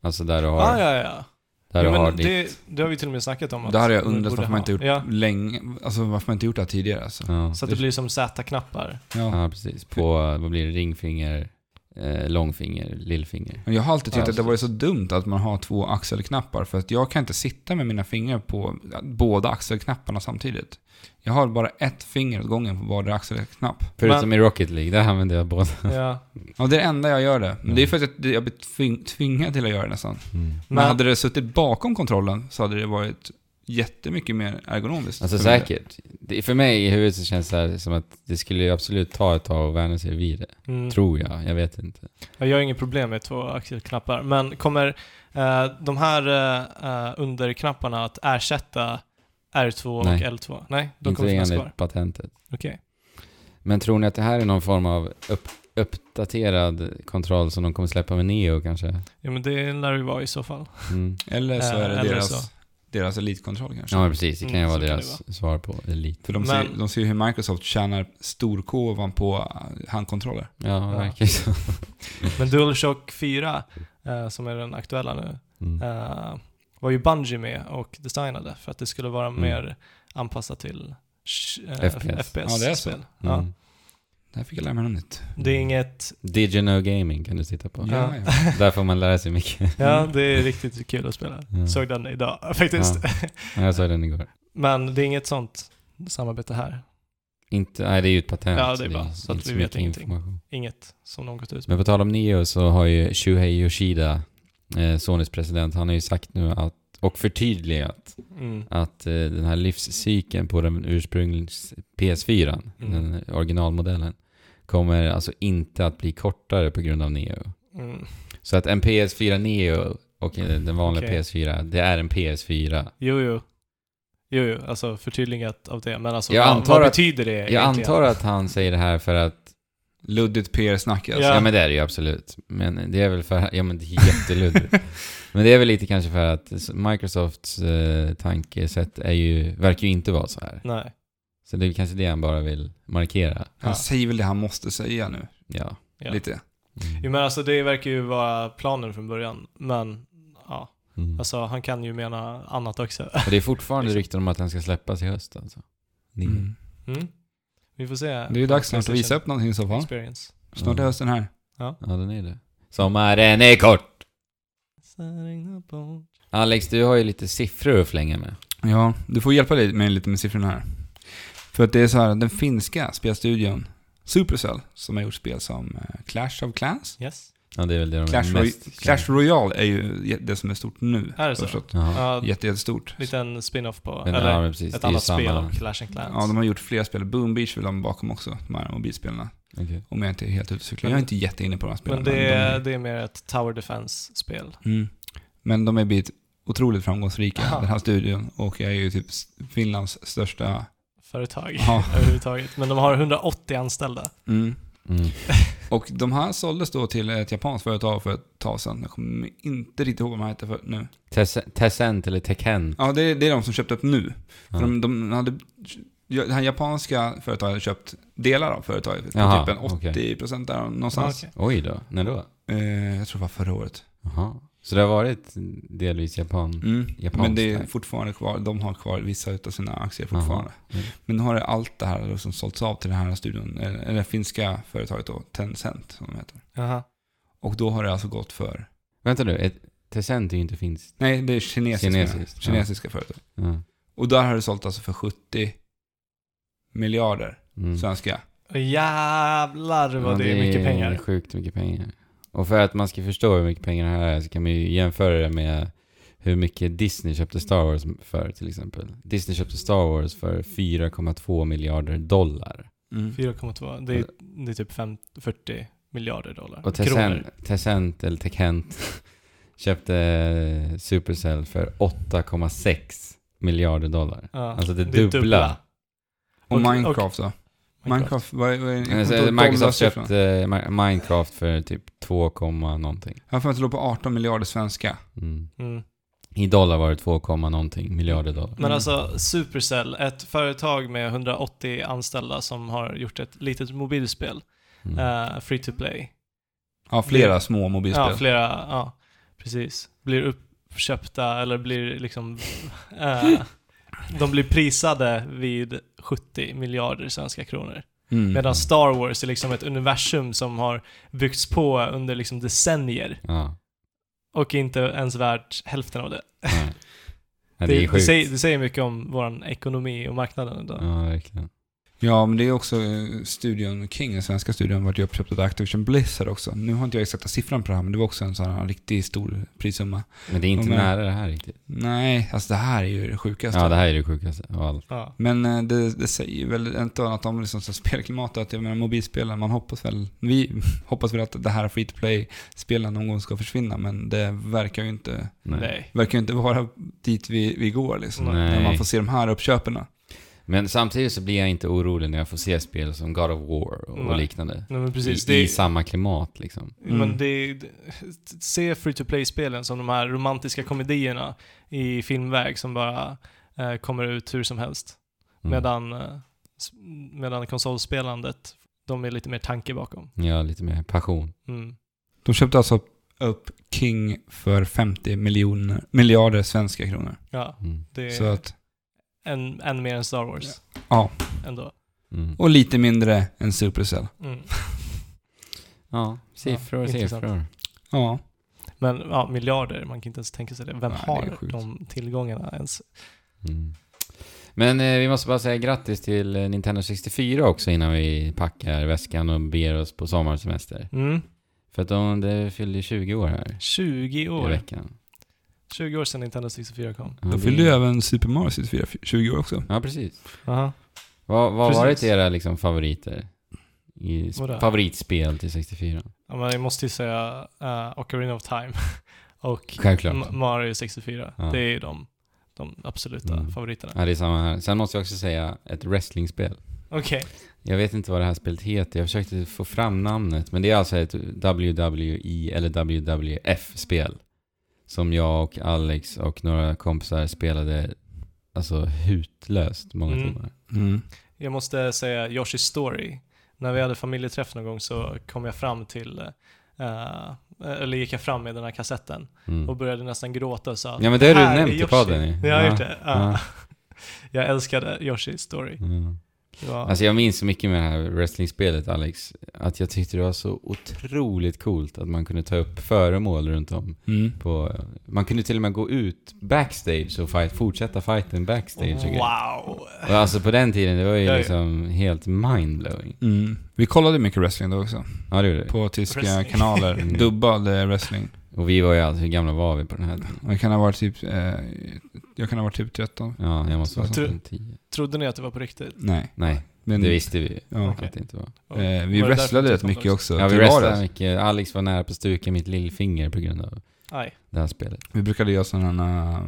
Alltså där du har, Ah, ja, ja. där Jo, du har ditt... det, det har vi till och med snackat om. att Det hade jag undrat varför man inte gjort Ja, länge, alltså varför man inte gjort det här tidigare alltså. Ja. så att det blir som Z-knappar. Ja. ja, precis. På, vad blir det, ringfinger, eh, långfinger, lillfinger. Men Jag har alltid tyckt Ja, att det varit så dumt att man har två axelknappar för att jag kan inte sitta med mina fingrar på båda axelknapparna samtidigt. Jag har bara ett finger åt gången på vardera axelknapp. Förutom i Rocket League, där använder jag båda. Ja. Ja, det är det enda jag gör det. Men det är Mm. för att jag jag blir tving, tvingad till att göra det nästan. Mm. Men, Men- hade det suttit bakom kontrollen så hade det varit jättemycket mer ergonomiskt. Alltså för mig. säkert. Det, för mig i huvudet så känns det här som att det skulle ju absolut ta ett tag att vänja sig vid det. Mm. Tror jag, jag vet inte. Ja, Jag har inget problem med två axelknappar, men kommer eh, de här eh, underknapparna att ersätta R2 Nej. och L2? Nej, de inte kommer finnas kvar. patentet. Okej. Men tror ni att det här är någon form av upp, uppdaterad kontroll som de kommer släppa med Neo kanske? Ja, men det lär ju vara i så fall. Mm. Eller så Eh, är det eller deras, så. deras elitkontroll kanske. Ja precis, det kan ju Mm, vara deras svar på Elite. För de, Men- ser, de ser hur Microsoft tjänar storkovan på eh, handkontroller. Ja, Ja. ju så. Men DualShock 4, eh, som är den aktuella nu, Mm. eh, var ju Bungie med och designade för att det skulle vara Mm. mer anpassat till eh, FPS. FPS. Ja, det är så. Ja. Mm. Där fick jag lära mig något nytt. Det är inget... Digino Gaming kan du titta på. Ja, Ja. Där får man lära sig mycket. Ja, det är riktigt kul att spela. Ja. Såg den idag faktiskt. Ja, jag såg den igår. Men det är inget sånt samarbete här. Inte, nej det är ju ett patent. Ja, det är bara så att inte vi vet ingenting. Inget som någon gått ut Men med. på tal om Neo så har ju Shuhei Yoshida, eh, Sonys president, han har ju sagt nu att, och förtydligat Mm. att eh, den här livscykeln på den ursprungliga PS4, Mm. den originalmodellen, kommer alltså inte att bli kortare på grund av Neo. Mm. Så att en PS4 Neo och eh, den vanliga Okej. PS4, det är en PS4. Jo, jo. Jo, jo, alltså förtydligat av det. Men alltså, Jag vad, antar vad att- betyder det Jag egentligen? antar att han säger det här för att Luddigt PR-snack alltså. Ja. Ja. men det är det ju absolut. Men det är väl för, ja men det är jätteluddigt. men det är väl lite kanske för att Microsofts eh, tankesätt är ju, verkar ju inte vara så här. Nej. Så det är kanske det han bara vill markera. Han Ja. säger väl det han måste säga nu. Ja. Ja. Lite. Mm. Jo, men alltså det verkar ju vara planen från början. Men, ja. Mm. Alltså han kan ju mena annat också. Och det är fortfarande rykten om att den ska släppas i höst alltså. Mm. Mm. Vi får se. Det är ju dags snart att visa upp någonting i så fall. Experience. Snart är hösten här. Ja, den är det. Sommaren är kort! Alex, du har ju lite siffror att flänga med. Ja, du får hjälpa med lite med siffrorna här. För att det är så här, den finska spelstudion Supercell, som har gjort spel som eh, Clash of Clans. Yes. Ja, det är väl det de Clash, är Roy- mest Clash Royale är ju det som är stort nu. Är det så? förstått. Jaha. Ja, Jätte, jättestort. liten spin-off på, Men, eller ja, precis. ett annat spel samma- av Clash and Clans. Ja, de har gjort flera spel. Boom Beach vill de bakom också, de här mobilspelarna. Okej. Om jag inte är helt ute Jag är inte jätteinne på de här spelen. men det de är, det är mer ett Tower Defense-spel. Mm. Men de är blivit otroligt framgångsrika, Aha. den här studion. Och är ju typ Finlands största... Företag Ja. överhuvudtaget. Men de har 180 anställda. Mm. Mm. Och de här såldes då till ett japanskt företag för ett tag sedan. Jag kommer inte riktigt ihåg vad de hette för nu. Tess- Tencent eller Tekken. Ja, det är, det är de som köpte upp nu. Ja. För de, de hade, det här japanska företaget hade köpt delar av företaget. För Jaha, typ en okej. 80% där någonstans. Okej. Oj då, när då? Eh, jag tror det var förra året. Jaha. Så det har varit delvis Japan? Mm. Japanskt Men det är där. fortfarande kvar. De har kvar vissa av sina aktier fortfarande. Mm. Men nu har det allt det här som sålts av till den här studion, eller eller det finska företaget då, Tencent som de heter. Jaha. Och då har det alltså gått för, Vänta nu, ett, Tencent är ju inte finns. nej det är kinesiska, Kinesiskt, kinesiska, ja. företag. Ja. Och där har det sålt alltså för 70 miljarder Mm. svenska. Jävlar vad Ja, det är mycket pengar. sjukt mycket pengar. Och för att man ska förstå hur mycket pengar det här är så kan man ju jämföra det med hur mycket Disney köpte Star Wars för till exempel. Disney köpte Star Wars för 4,2 miljarder dollar. Mm. 4,2. Det är, det är typ fem, 40 miljarder dollar. Och. Tencent, Tencent eller Tencent köpte Supercell för 8,6 miljarder dollar. Ja, Alltså det dubbla. Och Och- Minecraft då? Minecraft, vad är, Microsoft köpte Mi- Minecraft för typ 2, komma någonting. Jag har för att det låg på 18 miljarder svenska. Mm. Mm. I dollar var det 2, komma någonting miljarder dollar. Men Mm. alltså Supercell, ett företag med 180 anställda som har gjort ett litet mobilspel, Mm. eh, free to play. Ja, flera små mobilspel. Ja, flera, ja, precis. Blir uppköpta eller blir liksom, eh, de blir prisade vid 70 miljarder svenska kronor. Mm. Medan Star Wars är liksom ett universum som har byggts på under liksom decennier Ja. och inte ens värt hälften av det. Nej. Ja, Det, det det, säger, det säger mycket om vår ekonomi och marknaden idag. Ja, verkligen. Ja, men det är också eh, studion King, den svenska studion, vart ju uppköpt av Activision Blizzard också. Nu har inte jag exakta siffran på det här, men det var också en sån här riktigt stor prissumma. Men det är inte men- nära det här riktigt. Nej, alltså det här är ju det sjukaste. Ja, det här är det sjukaste av allt. Ja. Men eh, det, det säger väl inte annat om liksom spelklimatet, jag menar mobilspelen, man hoppas väl, vi hoppas väl att det här free to play-spelen någon gång ska försvinna, men det verkar ju inte, Nej. verkar ju inte vara dit vi, vi går liksom. Nej. När man får se de här uppköpen. Men samtidigt så blir jag inte orolig när jag får se spel som God of War och Nej. liknande. Nej men precis. I, det, I samma klimat liksom. Men Mm. det, det, se free to play-spelen som de här romantiska komedierna i filmväg som bara eh, kommer ut hur som helst. Mm. Medan, eh, medan konsolspelandet, de är lite mer tanke bakom. Ja, lite mer passion. Mm. De köpte alltså upp King för 50 miljoner, miljarder svenska kronor. Ja, Mm. det är Så att, än, än mer än Star Wars. ja. Ändå. Mm. Och lite mindre än Supercell. Mm. Ja, siffror, Ja, intressant. siffror. Ja. Men ja, miljarder, man kan inte ens tänka sig det. Vem Nej, det har sjukt. de tillgångarna ens? Mm. Men eh, vi måste bara säga grattis till eh, Nintendo 64 också innan vi packar väskan och beger oss på sommarsemester. Mm. För att de det fyllde 20 år här 20 i år. veckan. 20 år sedan Nintendo 64 kom. Ja, Då det- fyllde ju även Super Mario 64 20 år också. Ja, precis. Aha. Vad vad har varit era liksom, favoriter? I favoritspel till 64? Ja, men jag måste ju säga uh, Ocarina of Time och Självklart. Mario 64. Ja. Det är ju de, de absoluta Mm. favoriterna. Ja, det är samma här. Sen måste jag också säga ett wrestlingspel. Okej. Jag vet inte vad det här spelet heter. Jag försökte få fram namnet. Men det är alltså ett WWE eller WWF-spel. Som jag och Alex och några kompisar spelade alltså hutlöst många Mm. timmar. Mm. Jag måste säga Yoshi's Story. När vi hade familjeträff någon gång så kom jag fram till, eh, eller gick jag fram med den här kassetten Mm. och började nästan gråta och sa Ja, men det har du "Här är nämnt i Yoshi." podden. Jag har Ja, gjort det. ja. Ja. Jag älskade Yoshi's Story. Ja. Alltså jag minns så mycket med det här wrestlingspelet Alex. Att jag tyckte det var så otroligt coolt att man kunde ta upp föremål runt om. Mm. På, man kunde till och med gå ut backstage och fight, fortsätta fighten backstage och wow! Och alltså på den tiden, det var ju Ja, ja. liksom helt mindblowing. Mm. Vi kollade mycket wrestling då också. Ja, det gjorde. På tyska Wrestling. kanaler. Mm. Dubbad eh, wrestling. Och vi var ju alltså, hur gamla var vi på den här tiden? Jag kan ha varit typ, eh, jag kan ha varit typ 13. Ja, jag måste vara Tror- typ 10. Trodde ni att det var på riktigt? Nej. Nej, Men, det visste vi ju Ja. Okej. att det inte var. Eh, vi var det wrestlade du rätt mycket först? också. Ja, vi till wrestlade vardags. mycket. Alex var nära på att stuka mitt lillfinger på grund av Aj. det här spelet. Vi brukade göra sådana, uh,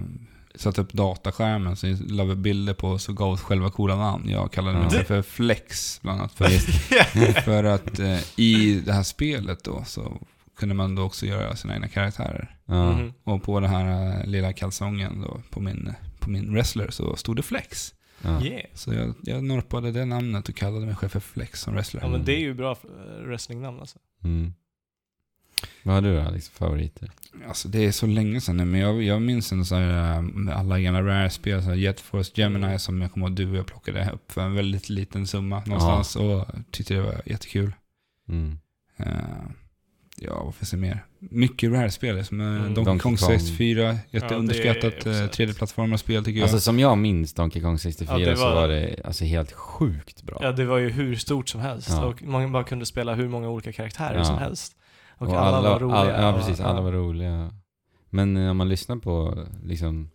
satte upp dataskärmen, så la vi bilder på så gav oss själva coola namn. Jag kallade mig Ja. själv för Flex, bland annat. För, för att eh, i det här spelet då, så kunde man då också göra sina egna karaktärer. Ja. Mhm. Och på den här eh, lilla kalsongen då, på min, på min wrestler, så stod det Flex. Ja. Yeah. Så jag, jag norpade det namnet och kallade mig själv för Flex som wrestler. Ja men det är ju bra eh, wrestlingnamn alltså. Mm. Vad har du då för favoriter? Alltså det är så länge sedan nu, men jag, jag minns en sån här, med alla gamla Rare-spel, så här Jet Force Gemini Mm. som jag kommer ihåg du och jag plockade upp för en väldigt liten summa någonstans och tyckte det var jättekul. Mm. Uh, Ja, vad finns det mer? Mycket Rare-spel som Mm. mm. Donkey Donkey Kong Kong. 64. Ja, Jätteunderskattat ja, också- 3D-plattformarspel tycker jag. Alltså som jag minns Donkey Kong 64 Ja, det så var- var det alltså helt sjukt bra. Ja, det var ju hur stort som helst. Ja. Och man bara kunde spela hur många olika karaktärer Ja. som helst. Och, alla, var roliga. alla- ja, och- precis. Alla var roliga. Men när man lyssnar på liksom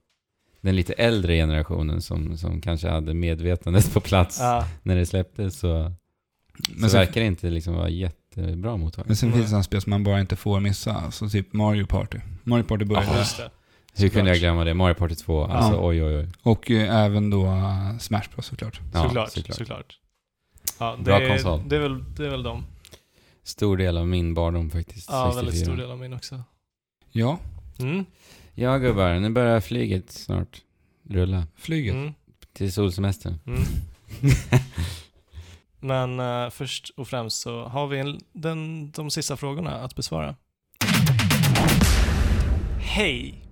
den lite äldre generationen som, som kanske hade medvetandet på plats Ja, när det släpptes så, Men så sen, verkar det inte liksom vara jättebra mottagning. men sen Mm. finns det sådana spel som man bara inte får missa. Så typ Mario Party. Mario Party började ja, just det. Hur kunde jag glömma det? Mario Party 2, alltså Ja. oj oj oj. Och eh, även då uh, Smash Bros såklart. Ja, såklart, såklart. såklart. Ja, det, Bra är- konsol. Det är, väl, det är väl de. Stor del av min barndom faktiskt. Ja, 64. väldigt stor del av min också. Ja, Mm. Ja gubbar, nu börjar flyget snart rulla. flyget. Mm. Till solsemestern. Mm. Men eh, först och främst så har vi en, den, de sista frågorna att besvara. Hej!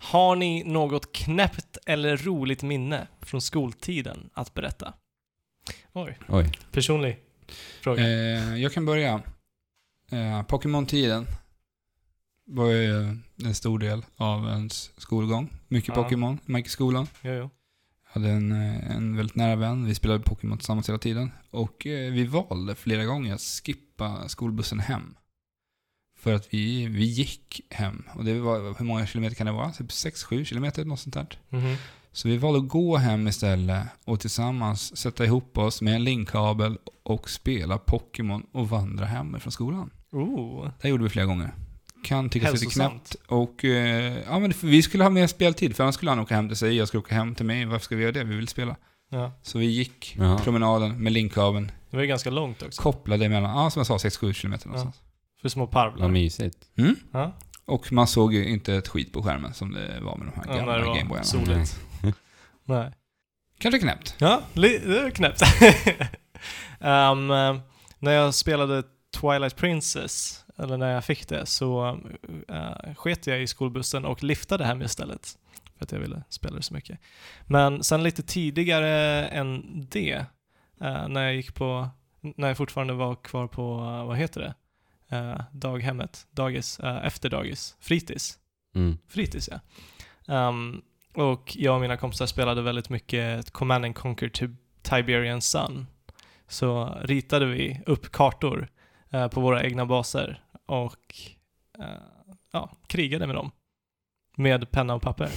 Har ni något knäppt eller roligt minne från skoltiden att berätta? Oj, Oj. personlig fråga. Eh, jag kan börja. Eh, Pokémon-tiden var ju en stor del av ens skolgång. Mycket Ja. Pokémon, man gick i skolan. Jo, jo. Hade en, eh, en väldigt nära vän, vi spelade Pokémon tillsammans hela tiden. Och eh, vi valde flera gånger att skippa skolbussen hem. För att vi, vi gick hem. Och det var, hur många kilometer kan det vara? Typ 6-7 kilometer, något sånt där. Mhm. Så vi valde att gå hem istället och tillsammans sätta ihop oss med en linkkabel och spela Pokémon och vandra hem från skolan. Oh, Det gjorde vi flera gånger. Kan tyckas lite knäppt. Och eh, ja, men vi skulle ha mer speltid, för annars skulle han åka hem till sig, jag skulle åka hem till mig. Varför ska vi göra det? Vi vill spela. ja. Så vi gick Jaha. promenaden med linkkabeln, Det var ju ganska långt också. kopplade mellan, ja som jag sa, 6-7 kilometer någonstans. För små Vad parvlar. mysigt. Mm? Ja, Och man såg ju inte ett skit på skärmen som det var med de här ja gamla var Gameboyarna. soligt. Nej. Kanske knäppt. Ja, det är knäppt. um, eh, när jag spelade Twilight Princess, eller när jag fick det, så uh, sket jag i skolbussen och liftade hem istället. För att jag ville spela det så mycket. Men sen lite tidigare än det, eh, när jag gick på, när jag fortfarande var kvar på, eh, vad heter det? Eh, daghemmet, dagis, eh, efter dagis, fritids Mm. fritids ja. Ehm, och jag och mina kompisar spelade väldigt mycket Command and Conquer Tib- Tiberian Sun. Så ritade vi upp kartor eh, på våra egna baser och eh, ja, krigade med dem. Med penna och papper.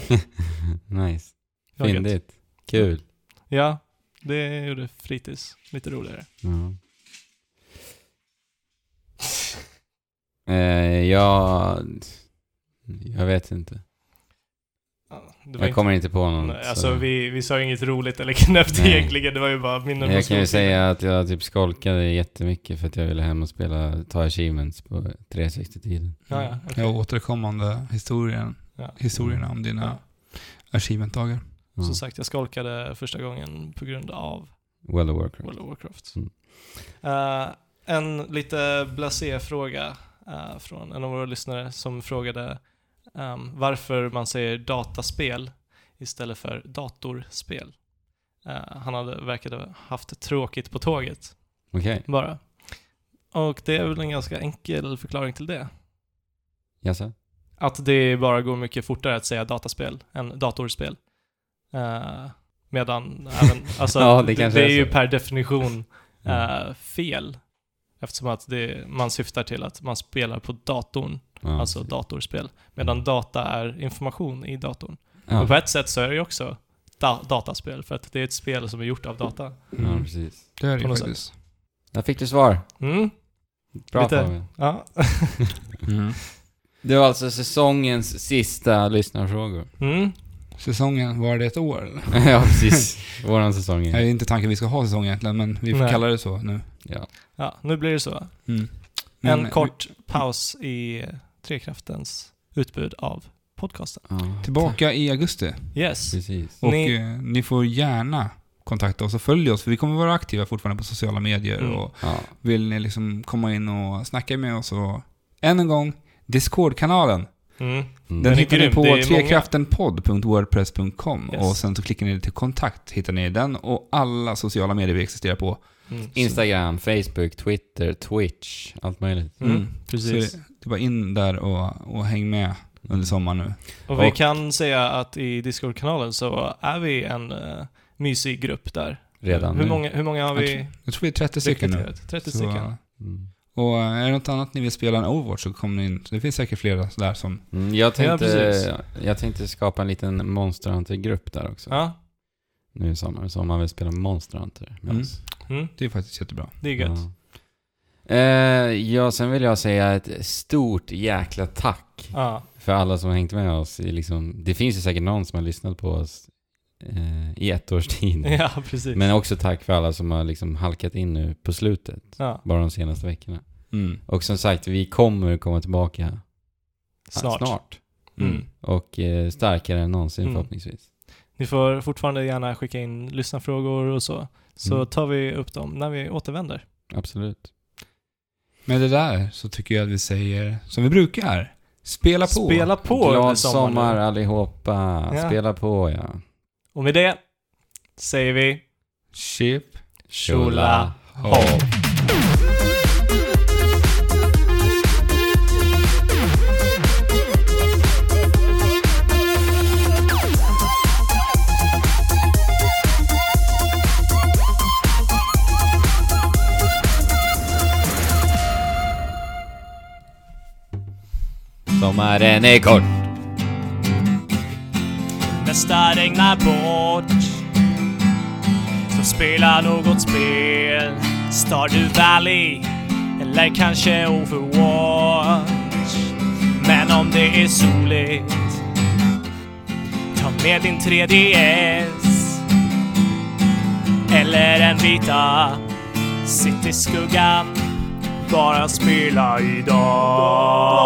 nice. Fyndigt. Kul. Ja, det gjorde fritids lite roligare. Ja. Eh, jag... Jag vet inte. Ja, det var Jag kommer inte på någon. Nej, så- alltså vi, vi sa inget roligt eller knäppt Nej. egentligen, det var ju bara minnen Jag kan ju säga att jag typ skolkade jättemycket för att jag ville hem och spela, ta achievements på 360-tiden. Ja, ja, okej. Jag återkommande historien, Ja. historierna om dina Ja. achievement-dagar. Ja. Som sagt, jag skolkade första gången på grund av World of Warcraft. World of Warcraft. Mm. Eh, en lite blasé-fråga eh, från en av våra lyssnare som frågade ehm, varför man säger dataspel istället för datorspel. Eh, han hade verkade haft tråkigt på tåget, Okej, bara. Och det är väl en ganska enkel förklaring till det. jaså? Att det bara går mycket fortare att säga dataspel än datorspel. Eh, medan även, alltså, Ja, det det, det är är ju per definition eh, fel. Eftersom att det, man syftar till att man spelar på datorn, Ja. alltså datorspel. Medan data är information i datorn. Ja. Och på ett sätt så är det ju också da- dataspel, för att det är ett spel som är gjort av data. ja, precis. Det är det ju faktiskt. Där fick du svar. Mm, Bra Lite. Fabian. ja. Mm. Det var alltså säsongens sista lyssnarfrågor. Mm. Säsongen, var det ett år eller? ja, precis. Våran säsong Det är inte tanken vi ska ha säsong egentligen, men vi får Nej. kalla det så nu. Ja. ja, nu blir det så. Mm. Men- en kort paus i Trekraftens utbud av podcasten. ja. Tillbaka i augusti. Yes. Precis. Och Ni- eh, ni får gärna kontakta oss och följa oss, för vi kommer vara aktiva fortfarande på sociala medier. Mm. Och Ja. vill ni liksom komma in och snacka med oss och än en gång, Discord-kanalen. Mm. Mm. Den Den hittar ni på trekraftenpodd.wordpress.com Yes. och sen så klickar ni till kontakt, hittar ni den och alla sociala medier vi existerar på. Mm. Instagram, Facebook, Twitter, Twitch, allt möjligt. Mm. Mm. Precis. Så det är bara in där och, och häng med under sommaren nu. Och vi Och- kan säga att i Discord-kanalen så är vi en uh, mysig grupp där. Redan hur nu. många, hur många har Jag vi Jag tror vi är 30 stycken nu. rekryterat? 30 Så, stycken. Och är det något annat ni vill spela än Overwatch så kommer ni in. Det finns säkert flera där som... Mm, jag, tänkte, precis. jag tänkte skapa en liten Monster Hunter-grupp där också. Ja. Nu i sommar, så om man vill spela Monster Hunter med Mm. oss. Mm. Det är faktiskt jättebra. Det är gött. Ja. Eh, ja, sen vill jag säga ett stort jäkla tack Ja. för alla som har hängt med oss. I liksom, det finns ju säkert någon som har lyssnat på oss eh, i ett års tid. ja, precis. Men också tack för alla som har liksom halkat in nu på slutet. ja. Bara de senaste veckorna. Mm. Och som sagt, vi kommer komma tillbaka Snart. snart. Mm. Och eh, starkare än någonsin Mm. förhoppningsvis. Ni får fortfarande gärna skicka in lyssnarfrågor och så. Så Mm. tar vi upp dem när vi återvänder. Absolut. Med det där så tycker jag att vi säger som vi brukar. Spela på! Spela på Glad sommar nu. allihopa. Ja. Spela på ja. Och med det säger vi Chip. Tjola Hopp. Sommaren är kort. Nästa regnar bort. Så spela något spel. Stardew Valley? Eller kanske Overwatch? Men om det är soligt Ta med din 3DS Eller en vita Sitt i skuggan Bara spela idag.